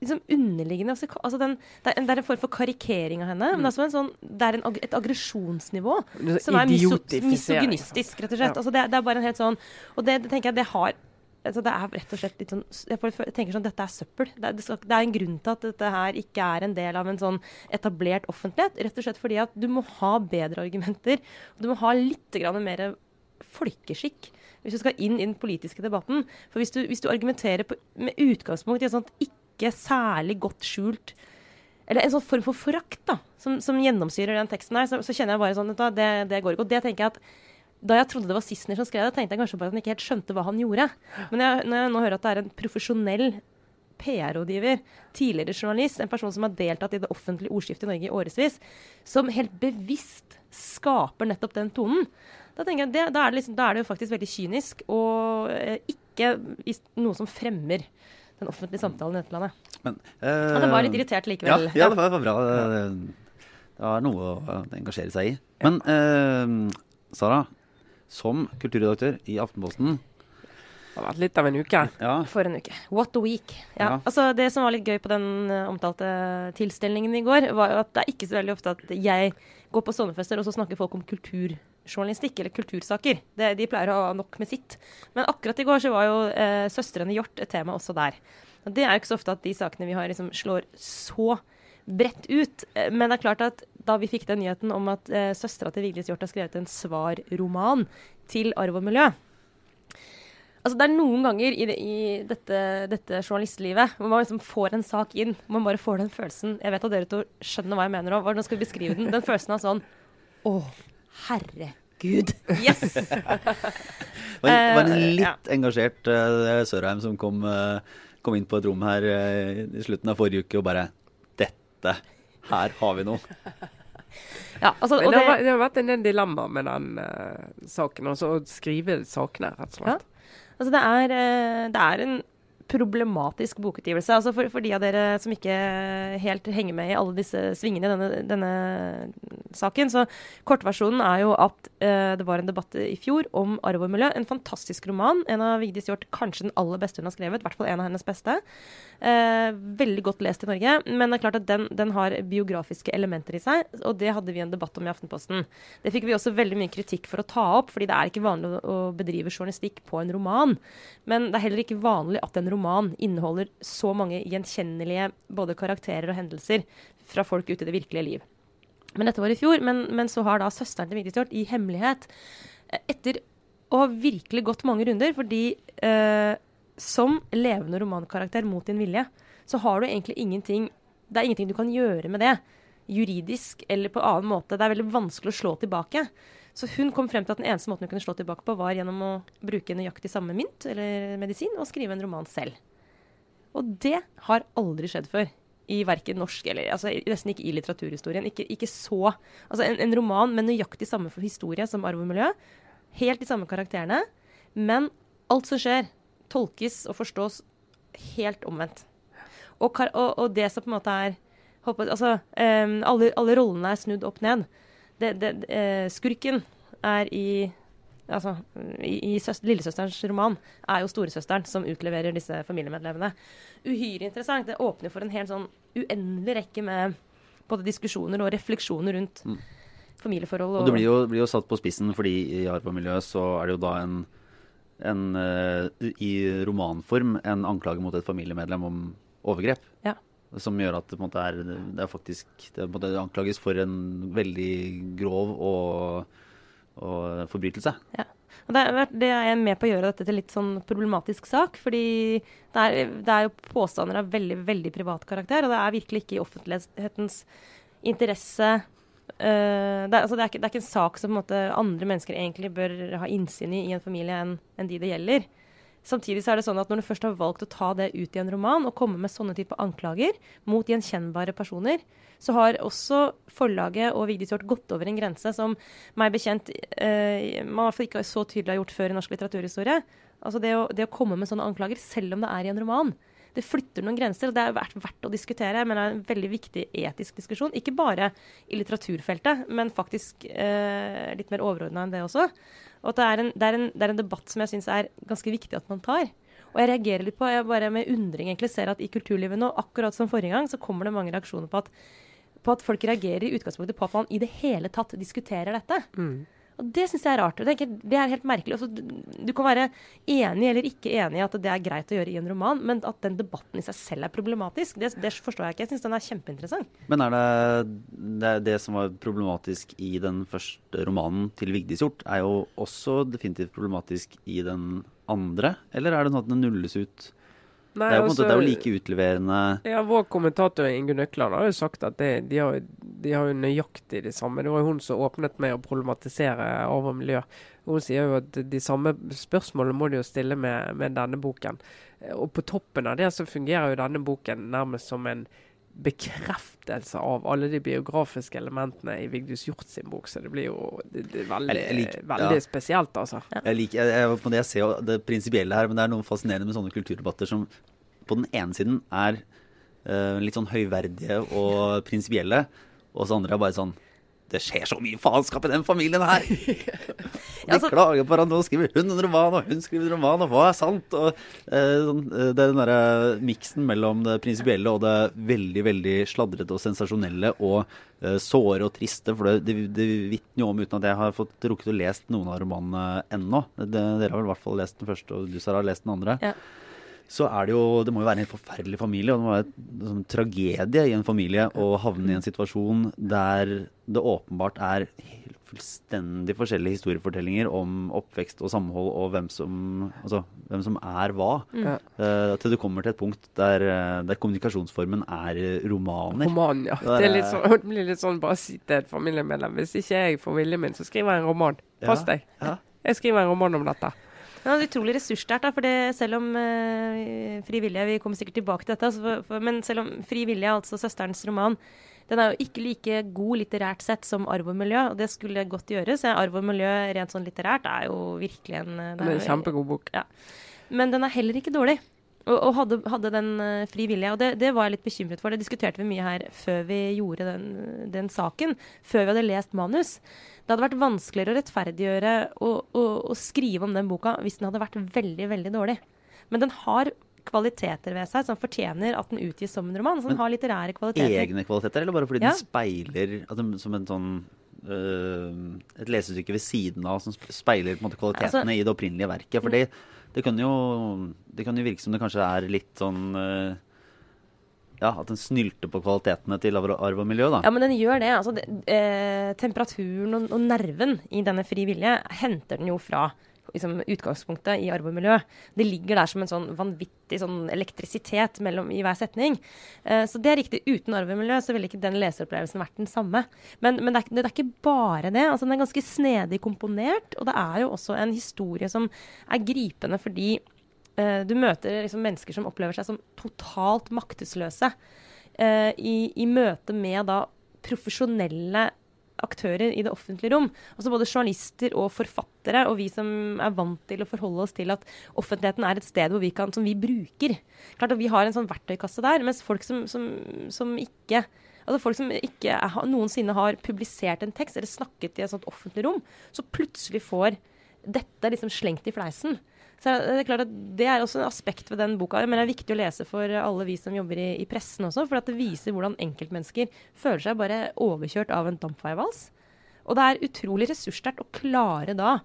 Speaker 2: liksom underliggende altså, altså den, det, er, det er en form for karikering av henne. Men det er, en sånn, det er en, et aggresjonsnivå som er miso misogynistisk, rett og slett.
Speaker 3: Ja.
Speaker 2: Altså det, det er bare en helt sånn Og det, det tenker jeg det har altså det er rett og slett litt sånn Jeg tenker sånn dette er søppel. Det er, det, skal, det er en grunn til at dette her ikke er en del av en sånn etablert offentlighet. Rett og slett fordi at du må ha bedre argumenter. og Du må ha litt mer folkeskikk hvis du skal inn i den politiske debatten. For hvis du, hvis du argumenterer på, med utgangspunkt i et sånt ikke særlig godt skjult eller en sånn form for forakt da, som, som gjennomsyrer den teksten her, så, så kjenner jeg bare sånn det, det går ikke. Og det tenker jeg at da jeg trodde det var Sissener som skrev det, tenkte jeg kanskje bare at han ikke helt skjønte hva han gjorde. Men jeg, når jeg nå hører at det er en profesjonell PR-rådgiver, tidligere journalist, en person som har deltatt i det offentlige ordskiftet i Norge i årevis, som helt bevisst skaper nettopp den tonen, da jeg det, da, er det liksom, da er det jo faktisk veldig kynisk og eh, ikke noe som fremmer den offentlige samtalen i dette landet.
Speaker 1: Men,
Speaker 2: Og det var litt
Speaker 1: eh,
Speaker 2: irritert likevel.
Speaker 1: ja det, var, det var bra. Det, var noe å eh, engasjere seg i. Men eh, Sara, som kulturredaktør i Aftenposten
Speaker 3: Det har vært litt av en uke.
Speaker 1: ja,
Speaker 2: For en uke. What a week. Ja.
Speaker 1: Ja.
Speaker 2: Altså, det som var litt gøy på den eh, omtalte tilstelningen i går, var jo at det er ikke så veldig ofte at jeg går på sånne fester, og så snakker folk om kulturjournalistikk eller kultursaker. Det, de pleier å ha nok med sitt. Men akkurat i går så var jo eh, Søstrene Hjort et tema også der. Og det er jo ikke så ofte at de sakene vi har, liksom slår så bredt ut. Eh, Men det er klart at da vi fikk den nyheten om at eh, søstera til Vigdis Hjorth har skrevet en svarroman til arv og miljø, Altså Det er noen ganger i, det, i dette, dette journalistlivet hvor man liksom får en sak inn, man bare får den følelsen Jeg vet at dere to skjønner hva jeg mener nå. Hvordan skal vi beskrive den? Den følelsen av sånn Å, herregud. Yes! *laughs*
Speaker 1: Det var, det var en
Speaker 2: Eh,
Speaker 1: litt
Speaker 2: ja.
Speaker 1: engasjert uh, Sørheim som kom, uh, kom inn på et rom her uh, i slutten av forrige uke og bare Dette, her har vi noe. *laughs*
Speaker 2: Ja, altså, og
Speaker 3: det, har,
Speaker 2: det,
Speaker 3: det har vært en del dilemmaer med den uh, saken. Altså å skrive sakene, rett og slett.
Speaker 2: altså det, er, uh, det er en problematisk bokutgivelse. Altså for, for de av dere som ikke helt henger med i alle disse svingene i denne, denne saken, så kortversjonen er jo at eh, det var en debatt i fjor om arv og miljø. En fantastisk roman. En av Vigdis Hjorth kanskje den aller beste hun har skrevet. I hvert fall en av hennes beste. Eh, veldig godt lest i Norge. Men det er klart at den, den har biografiske elementer i seg, og det hadde vi en debatt om i Aftenposten. Det fikk vi også veldig mye kritikk for å ta opp, fordi det er ikke vanlig å, bedrive journalistikk på en roman. Men det er heller ikke vanlig at en roman inneholder så mange gjenkjennelige både karakterer og hendelser fra folk ute i det virkelige liv. Men dette var i fjor, men, men så har da søsteren til Vigdis Hjorth i hemmelighet, eh, etter å ha virkelig gått mange runder, fordi eh, som levende romankarakter mot din vilje, så har du egentlig ingenting Det er ingenting du kan gjøre med det. Juridisk eller på annen måte. Det er veldig vanskelig å slå tilbake. Så hun kom frem til at den eneste måten hun kunne slå tilbake på, var gjennom å bruke nøyaktig samme mynt eller medisin og skrive en roman selv. Og det har aldri skjedd før. I verken norsk eller altså, nesten ikke i litteraturhistorien. Ikke, ikke så Altså en, en roman med nøyaktig samme historie som Arv og miljø. Helt de samme karakterene. Men alt som skjer, tolkes og forstås helt omvendt. Og, og, og det som på en måte er håper, altså, um, alle, alle rollene er snudd opp ned. Det, det, eh, skurken er i Altså, i, i søs, lillesøsterens roman er jo storesøsteren som utleverer disse familiemedlemmene. Uhyre interessant. Det åpner for en helt sånn uendelig rekke med både diskusjoner og refleksjoner rundt
Speaker 1: Mm.
Speaker 2: familieforhold.
Speaker 1: Og det blir jo, blir jo satt på spissen, fordi i arv og så er det jo da en, en uh, i romanform en anklage mot et familiemedlem om overgrep.
Speaker 2: Ja.
Speaker 1: Som gjør at det, en måte er, det er faktisk det, en måte anklages for en veldig grov og, og forbrytelse.
Speaker 2: Og det, er, det er med på å gjøre dette til litt sånn problematisk sak. Fordi det er, det er jo påstander av veldig, veldig privat karakter. Og det er virkelig ikke i offentlighetens interesse Uh, det, er, altså det, er ikke, det er ikke en sak som en måte, andre mennesker egentlig bør ha innsyn i i en familie enn enn de det gjelder. Samtidig så er det sånn at når du først har valgt å ta det ut i en roman og komme med sånne type anklager mot gjenkjennbare personer, så har også forlaget og Vigdis Hjorth gått over en grense som meg bekjent eh, man i hvert fall ikke så tydelig har gjort før i norsk litteraturhistorie. Altså det å, det å komme med sånne anklager, selv om det er i en roman, det flytter noen grenser. og Det er verdt, verdt å diskutere, men det er en veldig viktig etisk diskusjon. Ikke bare i litteraturfeltet, men faktisk eh, litt mer overordna enn det også. Og det er en, det er en, det er en debatt som jeg syns er ganske viktig at man tar. Og jeg reagerer litt på, jeg bare med undring egentlig ser at i kulturlivet nå, akkurat som forrige gang, så kommer det mange reaksjoner på at, på at folk reagerer i utgangspunktet på at man i det hele tatt diskuterer dette.
Speaker 3: Mm.
Speaker 2: Og det syns jeg er rart. Det det er helt merkelig. Altså, du, kan være enig eller ikke enig i at det er greit å gjøre i en roman, men at den debatten i seg selv er problematisk, det, det forstår jeg ikke. Jeg syns den er kjempeinteressant.
Speaker 1: Men er det, det det som var problematisk i den første romanen til Vigdis Hjort, er jo også definitivt problematisk i den andre? Eller er det sånn at den nulles ut?
Speaker 3: Nei,
Speaker 1: det er jo på måte, det er jo
Speaker 3: altså-
Speaker 1: like utleverende
Speaker 3: Ja, Vår kommentator Ingunn Økland har jo sagt at det, de, har, de har jo nøyaktig det samme. Det var jo hun som åpnet med å problematisere arv og miljø. Hun sier jo at de samme spørsmålene må de jo stille med, med denne boken. Og på toppen av det så fungerer jo denne boken nærmest som en bekreftelse av alle de biografiske elementene i Vigdus Hjort sin bok. Så det blir jo det, det veldig,
Speaker 1: Jeg liker-
Speaker 3: veldig
Speaker 1: ja.
Speaker 3: spesielt, altså.
Speaker 1: Jeg, liker, jeg, jeg, på det jeg ser jo det prinsipielle her, men det er noe fascinerende med sånne kulturdebatter som på den ene siden er uh, litt sånn høyverdige og prinsipielle, og så andre er bare sånn Det skjer så mye faenskap i den familien her! *laughs* De klager på hverandre, og skriver hun en roman, og hun skriver en roman, og hva er sant? Og, eh, sånn, eh, det er den derre miksen mellom det prinsipielle og det veldig, veldig sladrete og sensasjonelle og eh, såre og triste. For det, det, det vitner jo om, uten at jeg har fått rukket å lest noen av romanene ennå det, Dere har vel i hvert fall lest den første, og du Sara har lest den andre.
Speaker 2: Ja.
Speaker 1: Så er det jo Det må jo være en helt forferdelig familie, og det må være en sånn tragedie i en familie å havne i en situasjon der det åpenbart er helt fullstendig forskjellige historiefortellinger om oppvekst og samhold og hvem som, altså, hvem som er hva.
Speaker 3: Mm.
Speaker 1: Uh, til du kommer til et punkt der, eh, der kommunikasjonsformen er romaner.
Speaker 3: Roman, ja.
Speaker 1: Det
Speaker 3: Det, litt sånn, det blir litt sånn bare si til et familiemedlem Hvis ikke jeg får viljen min, så skriver jeg en roman. Pass
Speaker 1: Ja,
Speaker 3: deg.
Speaker 1: ja.
Speaker 3: Jeg skriver en roman om dette.
Speaker 2: Det er utrolig ressurssterkt, for det, selv om uh, Fri vilje Vi kommer sikkert tilbake til dette, altså, for, for, men selv om Fri vilje, altså søsterens roman, den er jo ikke like god litterært sett som Arv og miljø, og det skulle godt gjøres. Arv og miljø rent sånn litterært er jo virkelig en eh,
Speaker 3: Det er en kjempegod bok.
Speaker 2: Men den er heller ikke dårlig. Og, og hadde, hadde den uh, fri vilje. Og det, det var jeg litt bekymret for. Det diskuterte vi mye her før vi gjorde den, den saken. Før vi hadde lest manus. Det hadde vært vanskeligere å rettferdiggjøre og, og, og skrive om den boka hvis den hadde vært veldig, veldig dårlig. Men den har kvaliteter ved seg som fortjener at den utgis som en roman. Den
Speaker 1: Men
Speaker 2: har litterære kvaliteter.
Speaker 1: Egne kvaliteter, eller bare fordi
Speaker 2: Ja.
Speaker 1: den speiler den, som en sånn øh, et lesestykke ved siden av som speiler måte kvalitetene
Speaker 2: Altså-
Speaker 1: i det opprinnelige verket. For det, det, kan jo, det kan jo virke som det kanskje er litt sånn øh, Ja, at den snylter på kvalitetene til arv og miljø, da.
Speaker 2: Ja, men den gjør det. Altså, det eh, temperaturen og, og nerven i denne fri vilje henter den jo fra liksom, utgangspunktet i arv og miljø. Det ligger der som en sånn vanvittig sånn elektrisitet mellom, i hver setning. Eh, så det er riktig. Uten arv og miljø så ville ikke den leseropplevelsen vært den samme. Men, men det, er, det er ikke bare det. Altså, den er ganske snedig komponert, og det er jo også en historie som er gripende fordi Eh, du møter liksom mennesker som opplever seg som totalt maktesløse uh, i, i møte med da profesjonelle aktører i det offentlige rom. Altså både journalister og forfattere, og vi som er vant til å forholde oss til at offentligheten er et sted vi kan, som vi bruker. Klart at Vi har en sånn verktøykasse der, mens folk som, som, som ikke Altså Folk som ikke er, noensinne har publisert en tekst eller snakket i et sånt offentlig rom, så plutselig får dette liksom slengt i fleisen. Så det er klart at det er også en aspekt ved den boka. Men det er viktig å lese for alle vi som jobber i, i pressen også, for det viser hvordan enkeltmennesker føler seg bare overkjørt av en dampveivals. Og det er utrolig ressurssterkt å klare da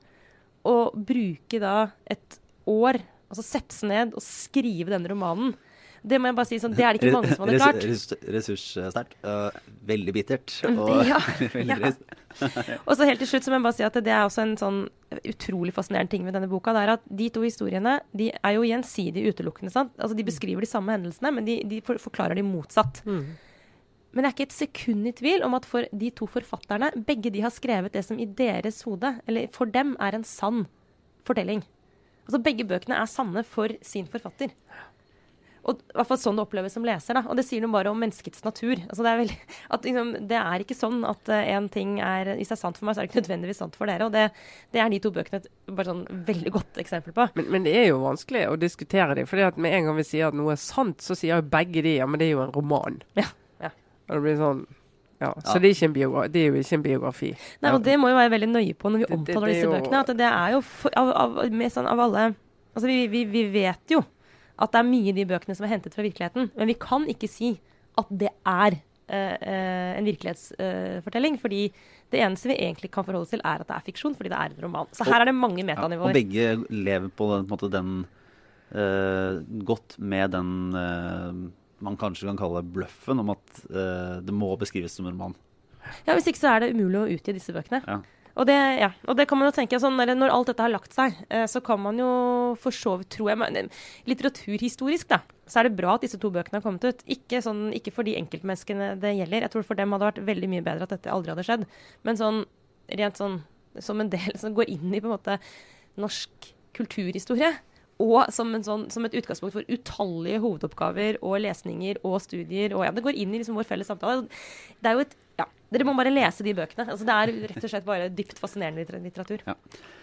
Speaker 2: å bruke da et år, altså sette seg ned og skrive denne romanen. Det må jeg bare si sånn, det er det ikke mange som hadde klart.
Speaker 1: Ressurssterkt. Uh, veldig bittert.
Speaker 2: Mm, *laughs*
Speaker 1: Og
Speaker 2: Ja, *laughs*
Speaker 1: veldig
Speaker 2: ja. *laughs* Og så helt til slutt så må jeg bare si at det er også en sånn utrolig fascinerende ting med denne boka. Det er at de to historiene de er jo gjensidig utelukkende. sant? Altså De beskriver de samme hendelsene, men de, de for, forklarer de motsatt. Men jeg er ikke et sekund i tvil om at for de to forfatterne, begge de har skrevet det som i deres hode, eller for dem, er en sann fortelling. Altså Begge bøkene er sanne for sin forfatter. Og i hvert fall sånn det oppleves som leser. da, Og det sier noe bare om menneskets natur. Altså Det er vel, at liksom, det er ikke sånn at én ting er Hvis det er sant for meg, så er det ikke nødvendigvis sant for dere. Og det, det er de to bøkene et bare sånn veldig godt eksempel på.
Speaker 3: Men, men det er jo vanskelig å diskutere dem. For med en gang vi sier at noe er sant, så sier jo begge de ja, men det er jo en roman.
Speaker 2: Ja, ja.
Speaker 3: Og det blir sånn ja,
Speaker 1: Ja.
Speaker 3: Så det er, det er jo ikke en biografi.
Speaker 2: Nei, og Det må vi være veldig nøye på når vi
Speaker 3: Det- det-
Speaker 2: omtaler
Speaker 3: det er
Speaker 2: disse bøkene. At det er jo for, av, av, sånn, av alle Altså vi, vi, vi vet jo at det er mye i de bøkene som er hentet fra virkeligheten. Men vi kan ikke si at det er eh, en virkelighetsfortelling. fordi det eneste vi egentlig kan forholde oss til, er at det er fiksjon. Fordi det er en roman. Så her er det mange
Speaker 1: Ja, og
Speaker 2: metanivåer.
Speaker 1: begge lever på den, på måte den uh, Godt med den uh, man kanskje kan kalle bløffen om at det må beskrives som en roman.
Speaker 2: Ja, Hvis ikke så er det umulig å utgi disse bøkene.
Speaker 1: Ja.
Speaker 2: Og det, ja, og det kan man jo tenke sånn, når, alt dette har lagt seg, eh, så kan man jo for så vidt, tror jeg eh, Litteraturhistorisk, da, så er det bra at disse to bøkene har kommet ut. Ikke, sånn, ikke for de enkeltmenneskene det gjelder. Jeg tror for dem hadde vært veldig mye bedre at dette aldri hadde skjedd. Men sånn rent sånn som en del som går inn i på en måte norsk kulturhistorie. Og som, sånn, som et utgangspunkt for utallige hovedoppgaver og lesninger og studier. Og ja, det går inn i liksom vår felles samtale. Det er jo et Dere må bare lese de bøkene. Altså, det er rett og slett bare dypt fascinerende litteratur. litteratur.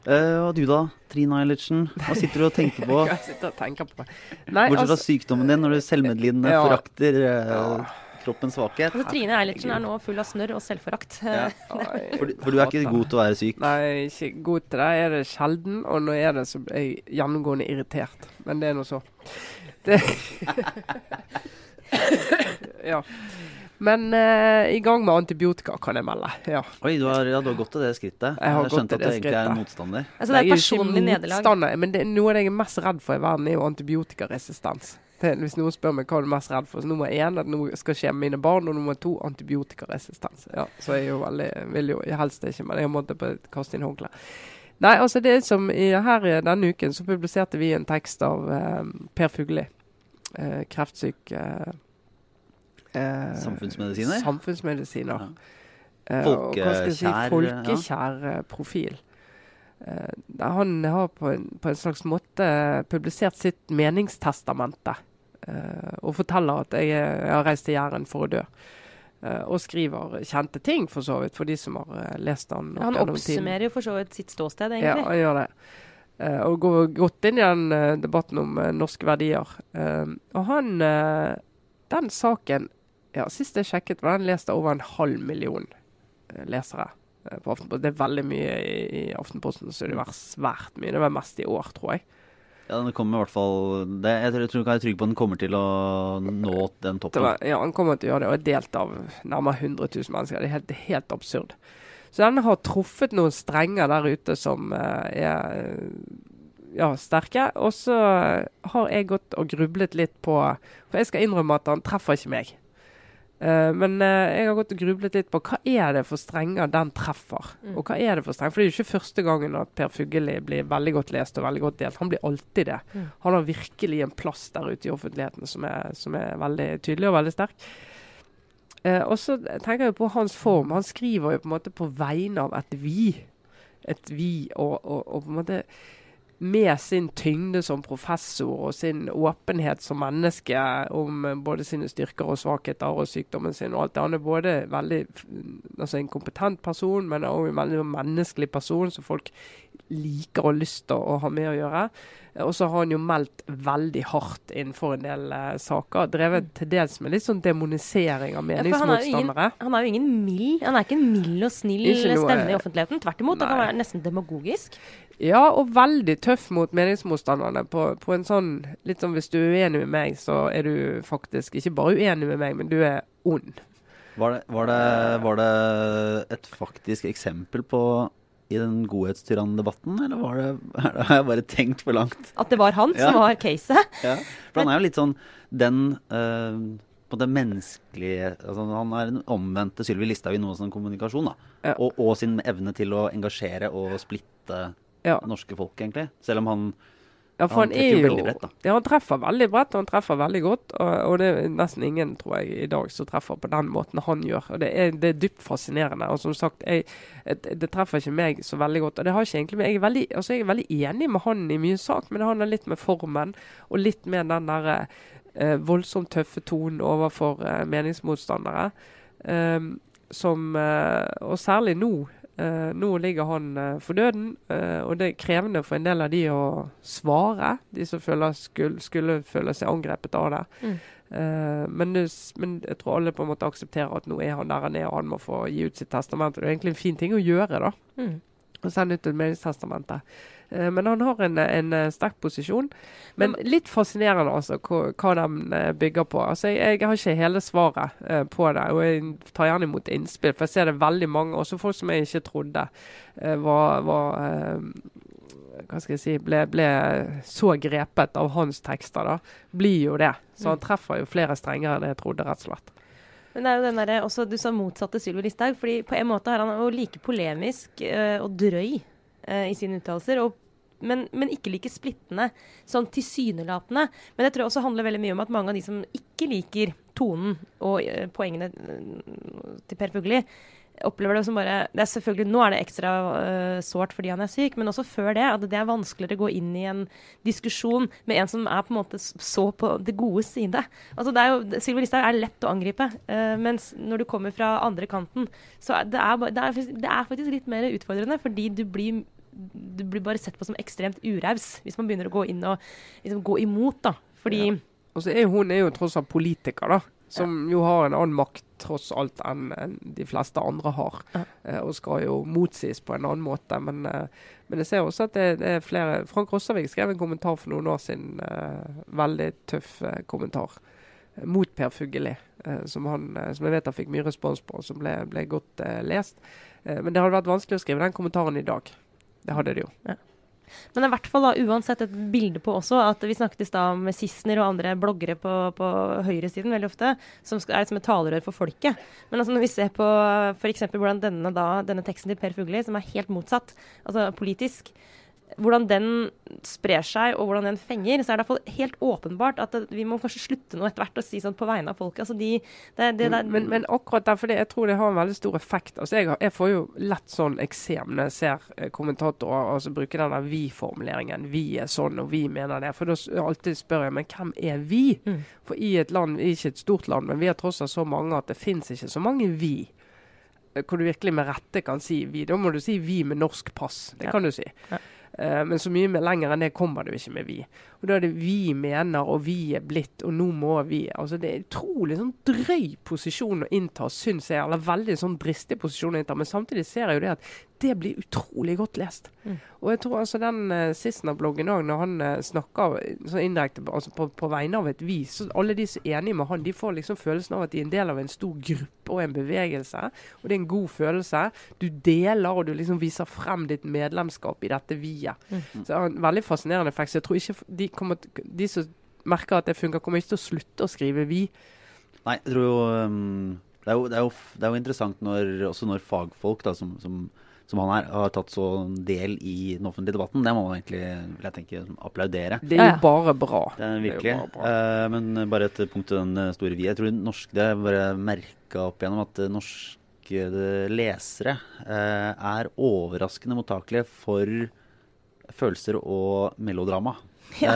Speaker 1: Uh, og du da, Trine Eilertsen? Hva sitter du og tenker på? *laughs*
Speaker 3: Jeg sitter og tenker på Nei,
Speaker 1: Bortsett fra
Speaker 3: altså,
Speaker 1: sykdommen din, når du selvmedlidende
Speaker 3: Ja.
Speaker 1: forakter
Speaker 3: uh,
Speaker 1: kroppens svakhet.
Speaker 2: Altså, Trine Eilertsen er nå full av snørr og selvforakt.
Speaker 1: Ja. *laughs* *laughs* For, for du er ikke god til å være syk.
Speaker 3: Nei, ikke god til det. Er det sjelden, og når er det, så er jeg gjennomgående irritert. Men det er nå så. Det ja. Men eh, i gang med antibiotika, kan jeg melde. Ja.
Speaker 1: Oi, du har, ja, du har gått til det skrittet.
Speaker 3: Jeg har gått
Speaker 1: skjønte
Speaker 3: til
Speaker 1: at
Speaker 3: det
Speaker 1: egentlig er en motstander.
Speaker 2: Altså, det er
Speaker 3: Jeg
Speaker 2: personlig nederlag.
Speaker 3: Men det, noe av det jeg er mest redd for i verden, er jo antibiotikaresistens. Det, hvis noen spør meg hva du er mest redd for, så nummer én at noe skal skje med mine barn, og nummer to antibiotikaresistens. Ja, så jeg er jo veldig, vil jo helst ikke, men jeg måtte bare kaste inn håndkleet. Nei, altså det er som i, her i denne uken så publiserte vi en tekst av eh, Per Fugli, eh, kreftsyk eh, eh,
Speaker 1: Samfunnsmedisiner?
Speaker 3: Samfunnsmedisiner.
Speaker 1: Ja.
Speaker 3: Folkekjær, skal jeg si,
Speaker 1: Folkekjær,
Speaker 3: folkekjær eh, profil. Eh, han har på en, på en slags måte publisert sitt meningstestamente. eh, og forteller at jeg, jeg har reist til Jæren for å dø. Eh, og skriver kjente ting, for så vidt, for de som har eh, lest han. Ja,
Speaker 2: Han oppsummerer jo for så vidt sitt ståsted,
Speaker 3: Ja, han gjør det. Eh, og går godt inn i den eh, debatten om eh, norske verdier. Eh, og han eh, Den saken ja, Sist jeg sjekket, var den lest av over en halv million eh, lesere. eh, på Aftenposten. Det er veldig mye i, i Aftenposten, så det var svært mye. Det var mest i år, tror jeg.
Speaker 1: Ja, den kommer i hvert fall det, Jeg tror jeg tror ikke jeg er trygg på at den kommer til å nå den toppen.
Speaker 3: var, ja, den kommer til å gjøre det, og er delt av nærmere 100 000 mennesker. Det er helt, helt absurd. Så den har truffet noen strenger der ute som eh, er ja, sterke. Og så har jeg gått og grublet litt på For jeg skal innrømme at han treffer ikke meg. Eh, men uh, jeg har gått og grublet litt på hva er det for strenger den treffer.
Speaker 2: Mm.
Speaker 3: Og hva er det for strenger? For det er jo ikke første gangen at Per Fugelli blir veldig godt lest og veldig godt delt. Han blir alltid det.
Speaker 2: Mm.
Speaker 3: Han har virkelig en plass der ute i offentligheten som er, som er veldig tydelig og veldig sterk. Uh, og så tenker jeg på hans form. Han skriver jo på en måte på vegne av et vi. Et vi, og, og, og på en måte med sin tyngde som professor og sin åpenhet som menneske om eh, både sine styrker og svakheter og sykdommen sin og alt det. Han er både veldig, altså en kompetent person, men også en veldig menneskelig person som folk liker og lyster lyst til å ha med å gjøre. Og så har han jo meldt veldig hardt innenfor en del uh, saker. Drevet til dels med litt sånn demonisering av meningsmotstandere.
Speaker 2: Ja, han er jo ingen mild Han er ikke en mild og snill stemme i offentligheten. Tvert imot, han kan være nesten demagogisk.
Speaker 3: Ja, og veldig tøff mot meningsmotstanderne. På, på, en sånn litt sånn Hvis du er uenig med meg, så er du faktisk ikke bare uenig med meg, men du er ond.
Speaker 1: Var det, var det, var det et faktisk eksempel på i den godhetstyrann-debatten, eller var det, har jeg bare tenkt for langt?
Speaker 2: At det var han ja. som var caset? *laughs*
Speaker 1: Ja, for han er jo litt sånn den uh, på det menneskelige altså Han er den omvendte Sylvi Listhaug i noe sånn kommunikasjon. da, ja. og, og, sin evne til å engasjere og splitte ja. norske folk, egentlig. Selv om han
Speaker 3: ja, han, han treffer jo veldig bredt, da. Ja, han treffer veldig bredt, og han treffer veldig godt. Og, og, det er nesten ingen, tror jeg, i dag som treffer på den måten han gjør. Og det er, det er dypt fascinerende. Og som sagt, jeg, det treffer ikke meg så veldig godt. Og det har ikke egentlig Jeg er veldig, altså jeg er veldig enig med han i mye sak, men det handler litt med formen, og litt med den derre eh, voldsomt tøffe tonen overfor eh, meningsmotstandere. Um, som, eh, og særlig nå Uh, nå ligger han uh, for døden, uh, og det er krevende for en del av de å svare. De som føler, skulle, skulle føle seg angrepet av det. Mm. Men, men, jeg tror alle på en måte aksepterer at nå er han der han er, og han må få gi ut sitt testament. Det er egentlig en fin ting å gjøre, da. Mm. Å sende ut et meningstestamente. Eh, men han har en, en eh, sterk posisjon. Men litt fascinerende altså, hva, hva de eh, bygger på. Altså, jeg, jeg, har ikke hele svaret uh, på det, og jeg tar gjerne imot innspill. For jeg ser det veldig mange, også folk som jeg ikke trodde uh, var, var uh, hva skal jeg si, ble, ble, så grepet av hans tekster, da, blir jo det. Så han mm. treffer jo flere strenger enn jeg trodde, rett og slett.
Speaker 2: Men det er jo den der, også Du sa motsatte Sylvi Listhaug. fordi på en måte er han jo like polemisk uh, og drøy uh, i sine uttalelser. Men, men, ikke like splittende, sånn tilsynelatende. Men det tror jeg også handler veldig mye om at mange av de som ikke liker tonen og uh, poengene til Per Fugli, opplever det som bare det er selvfølgelig, Nå er det ekstra uh, sårt fordi han er syk, men også før det. At det er vanskeligere å gå inn i en diskusjon med en som er på en måte så på det gode side. Altså det er jo, Sylvi Listhaug er lett å angripe, uh, mens når du kommer fra andre kanten, så det, er, det, er, det er faktisk litt mer utfordrende, fordi du blir du blir bare sett på som ekstremt uraus hvis man begynner å gå inn og liksom, gå imot. da, fordi... Ja.
Speaker 3: Og hun er jo tross alt politiker, da. Som jo har en annen makt tross alt enn en de fleste andre har. Ja. Eh, og skal jo motsies på en annen måte. Men, eh, men jeg ser også at det, det, er flere Frank Rossavik skrev en kommentar for noen år siden. Eh, veldig tøff eh, kommentar eh, mot Per Fugelli. Eh, som, han, som, jeg vet han fikk mye respons på, og som ble, ble godt lest. men det hadde vært vanskelig å skrive den kommentaren i dag. Det hadde det jo. Ja.
Speaker 2: Men det er i hvert fall da, uansett et bilde på også at vi snakket i stad med Sissener og andre bloggere på, på høyresiden veldig ofte, som er som et talerør for folket. Men altså når vi ser på f.eks. hvordan denne, da, denne teksten til Per Fugli, som er helt motsatt, altså politisk, hvordan den sprer seg og hvordan den fenger, så er det iallfall helt åpenbart at det, vi må kanskje slutte nå etter hvert å si sånn på vegne av folket. Altså de,
Speaker 3: det, det, det, men, men, akkurat derfor jeg tror det har en veldig stor effekt. Altså jeg, jeg får jo lett sånn eksem når jeg ser eh, kommentatorer altså bruke den vi-formuleringen. Vi er sånn, og vi mener det. For da alltid spør jeg men hvem er vi? Mm. For i et land, ikke et stort land, men vi har tross alt så mange at det fins ikke så mange vi hvor du virkelig med rette kan si vi. Da må du si vi med norsk pass. Det ja. kan du si. Ja. Uh, men så mye lenger enn det kommer du ikke med vi. Og Da er det vi mener, og vi er blitt, og nå må vi. Altså Det er utrolig sånn drøy posisjon å innta, syns jeg. Eller veldig sånn dristig posisjon å innta. Men samtidig ser jeg jo det at det blir utrolig godt lest. Mm. Og jeg tror altså den uh, Sissener-bloggen òg, når han uh, snakker så indirekte altså på, på, vegne av et vi, så alle de som er enige med han, de får liksom følelsen av at de er en del av en stor gruppe og en bevegelse. Og det er en god følelse. Du deler, og du liksom viser frem ditt medlemskap i dette vi-et. Mm. Så det er en veldig fascinerende effekt. Så jeg tror ikke de kommer, de som merker at det funker, kommer ikke til å slutte å skrive 'vi'.
Speaker 1: Nei, jeg tror jo um, det, er jo, det, er jo, det er jo, interessant når, også når fagfolk da, som, som, som, han er, har tatt så del i den offentlige debatten. Det må man egentlig vil jeg tenke, applaudere.
Speaker 3: Det er jo bare bra.
Speaker 1: Det er virkelig. Det er bra. Uh, men bare et punkt til den eh, store vi. Jeg tror norsk, det er bare merka opp igjennom at norske lesere uh, er overraskende mottakelige for følelser og melodrama.
Speaker 2: Ja.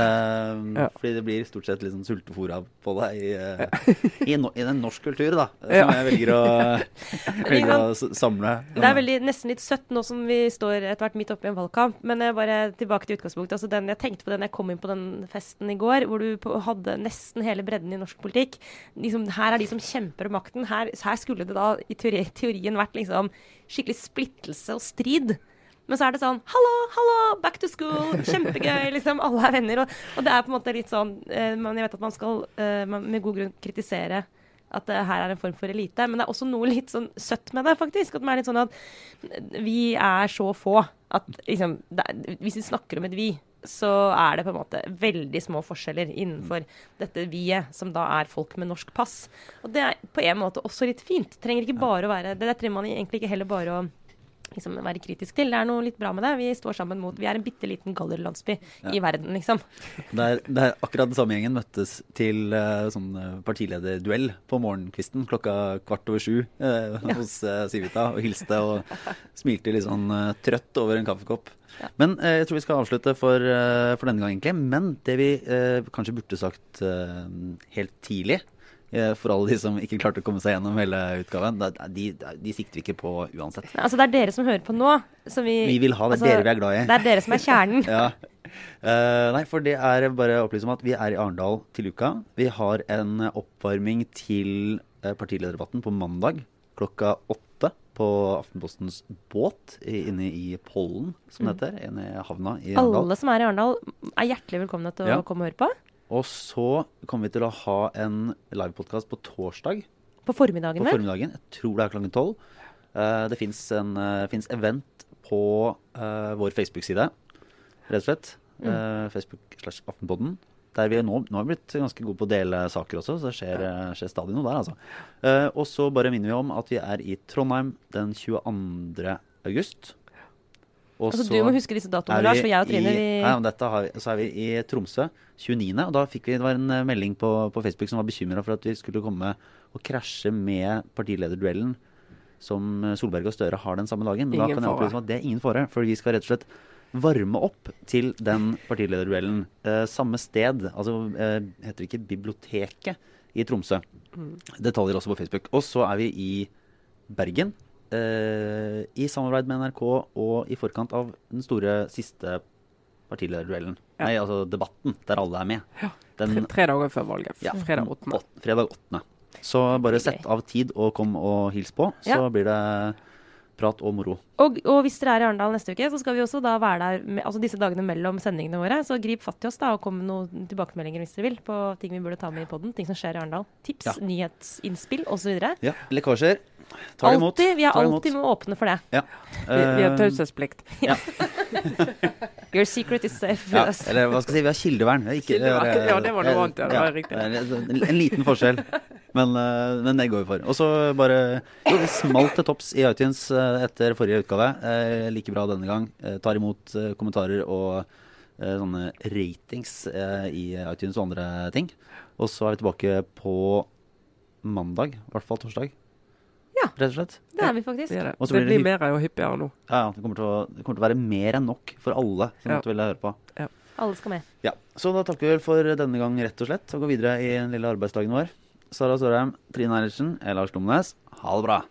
Speaker 3: Ja.
Speaker 1: Fordi det blir stort sett litt sånn sultefora på deg i, eh, i, no, i den norsk kultur, da. Som
Speaker 3: Ja.
Speaker 1: jeg velger å, *laughs* velger å samle.
Speaker 2: Det er veldig, nesten litt søtt nå som vi står etter hvert midt oppe i en valgkamp. Men jeg bare tilbake til utgangspunktet. Altså den, jeg tenkte på den jeg kom inn på den festen i går, hvor du på, hadde nesten hele bredden i norsk politikk. Liksom, her er de som kjemper om makten. Her, her skulle det da i teori, teorien vært liksom skikkelig splittelse og strid. Men så er det sånn Hallo, hallo, back to school! Kjempegøy! liksom, Alle er venner. Og, og det er på en måte litt sånn eh, men Jeg vet at man skal eh, med god grunn kritisere at det her er en form for elite. Men det er også noe litt sånn søtt med det, faktisk. At man er litt sånn at vi er så få at liksom det Hvis vi snakker om et vi, så er det på en måte veldig små forskjeller innenfor dette vi-et, som da er folk med norsk pass. Og det er på en måte også litt fint. Trenger ikke bare å være Det der trenger man egentlig ikke heller bare å liksom være kritisk til. Det er noe litt bra med det. Vi står sammen mot Vi er en bitte liten gallerlandsby i verden, liksom. *laughs*
Speaker 1: Det er, det er akkurat den samme gjengen møttes til uh, sånn eh, partilederduell på morgenkvisten klokka kvart over sju eh, hos uh, Civita og hilste og smilte litt sånn trøtt over en kaffekopp.
Speaker 2: Ja.
Speaker 1: Men jeg tror vi skal avslutte for, for denne gang, egentlig. Men det vi kanskje burde sagt helt tidlig, for alle de som ikke klarte å komme seg gjennom hele utgaven, de, de sikter vi ikke på uansett.
Speaker 2: Altså, det er dere som hører på nå, som vi
Speaker 1: Vi vil ha det.
Speaker 2: altså,
Speaker 1: dere vi er glad i.
Speaker 2: Det er dere som er kjernen. *laughs*
Speaker 1: Ja. Uh, nei, for det er bare å opplyse om at vi er i Arendal til uka. Vi har en oppvarming til eh, partilederdebatten på mandag klokka åtte på Aftenpostens båt inne i Pollen, som det heter. Inne i havna i Arendal.
Speaker 2: Alle som er i Arendal, er hjertelig velkomne til
Speaker 1: Ja.
Speaker 2: å komme og høre på.
Speaker 1: Og så kommer vi til å ha en livepodkast på torsdag
Speaker 2: På formiddagen,
Speaker 1: på formiddagen. Jeg tror det er klokken tolv. Uh, det fins uh, event på uh, vår Facebook-side, rett og slett.
Speaker 2: Mm.
Speaker 1: Eh, Facebook slash Aftenpodden. Der vi nå, nå har vi blitt ganske gode på å dele saker også, så det skjer, eh, skjer stadig noe der, altså. Eh, og så bare minner vi om at vi er i Trondheim den 22. august. Og
Speaker 2: Altså,
Speaker 1: så
Speaker 2: du må huske disse datoene, Lars, for jeg og Trine
Speaker 1: i,
Speaker 2: vi
Speaker 1: men dette har vi, Så er vi i Tromsø 29. Og da fikk vi, det var en eh, melding på, på Facebook som var bekymra for at vi skulle komme og krasje med partilederduellen som eh, Solberg og Støre har den samme dagen. Men da kan jeg opplyse om at det er ingen fare, for vi skal rett og slett varme opp til den partilederduellen. Eh, samme sted, altså eh, heter det ikke Biblioteket i Tromsø.
Speaker 3: Mm.
Speaker 1: Detaljer også på Facebook. Og så er vi i Bergen. Eh, I samarbeid med NRK og i forkant av den store siste partilederduellen.
Speaker 3: Ja.
Speaker 1: Nei, altså debatten, der alle er med.
Speaker 3: Tre,
Speaker 1: Den
Speaker 3: tre dager før valget.
Speaker 1: Ja.
Speaker 3: Fredag 8.
Speaker 1: 8. fredag 8. Så bare sett av tid og kom og hils på, så
Speaker 2: Ja.
Speaker 1: blir det prat og moro.
Speaker 2: Og, og hvis dere er i Arendal neste uke, så skal vi også da være der med, altså disse dagene mellom sendingene våre. Så grip fatt i oss da, og kom med noen tilbakemeldinger hvis dere vil på ting vi burde ta med i poden. Ting som skjer i Arendal. Tips,
Speaker 1: Ja.
Speaker 2: nyhetsinnspill osv.
Speaker 1: Ja, lekkasjer. Tar det imot.
Speaker 2: Vi er alltid med åpne for det.
Speaker 1: Ja.
Speaker 3: Vi, vi har taushetsplikt. Ja. *laughs*
Speaker 2: Your secret is safe
Speaker 1: Ja,
Speaker 2: us.
Speaker 1: eller hva skal jeg si, vi har kildevern. Ikke,
Speaker 3: Kildevern. Ja, det var noe
Speaker 1: eh,
Speaker 3: annet, ja, det var riktig.
Speaker 1: En, en liten forskjell, men, eh, men det går vi for. Og så bare Jo, vi smalt til topps i iTunes eh, etter forrige utgave. Eh, like bra denne gang. Tar imot kommentarer og sånne ratings i iTunes og andre ting. Og så er vi tilbake på mandag, i hvert fall torsdag.
Speaker 2: Ja.
Speaker 1: Rett og slett.
Speaker 2: Det er vi faktisk.
Speaker 3: Det, er det. Det
Speaker 1: blir det
Speaker 3: blir mer og hyppigere nå.
Speaker 1: Ja, ja, det kommer, til å, det kommer til å være mer enn nok for alle som
Speaker 3: Ja.
Speaker 1: vil ville høre på.
Speaker 2: Alle skal med.
Speaker 1: Ja, Så da takker vi vel for denne gang, rett og slett, og går videre i den lille arbeidsdagen vår. Sara Sørheim, Trine Eilertsen, jeg Lars Lomnes. Ha det bra.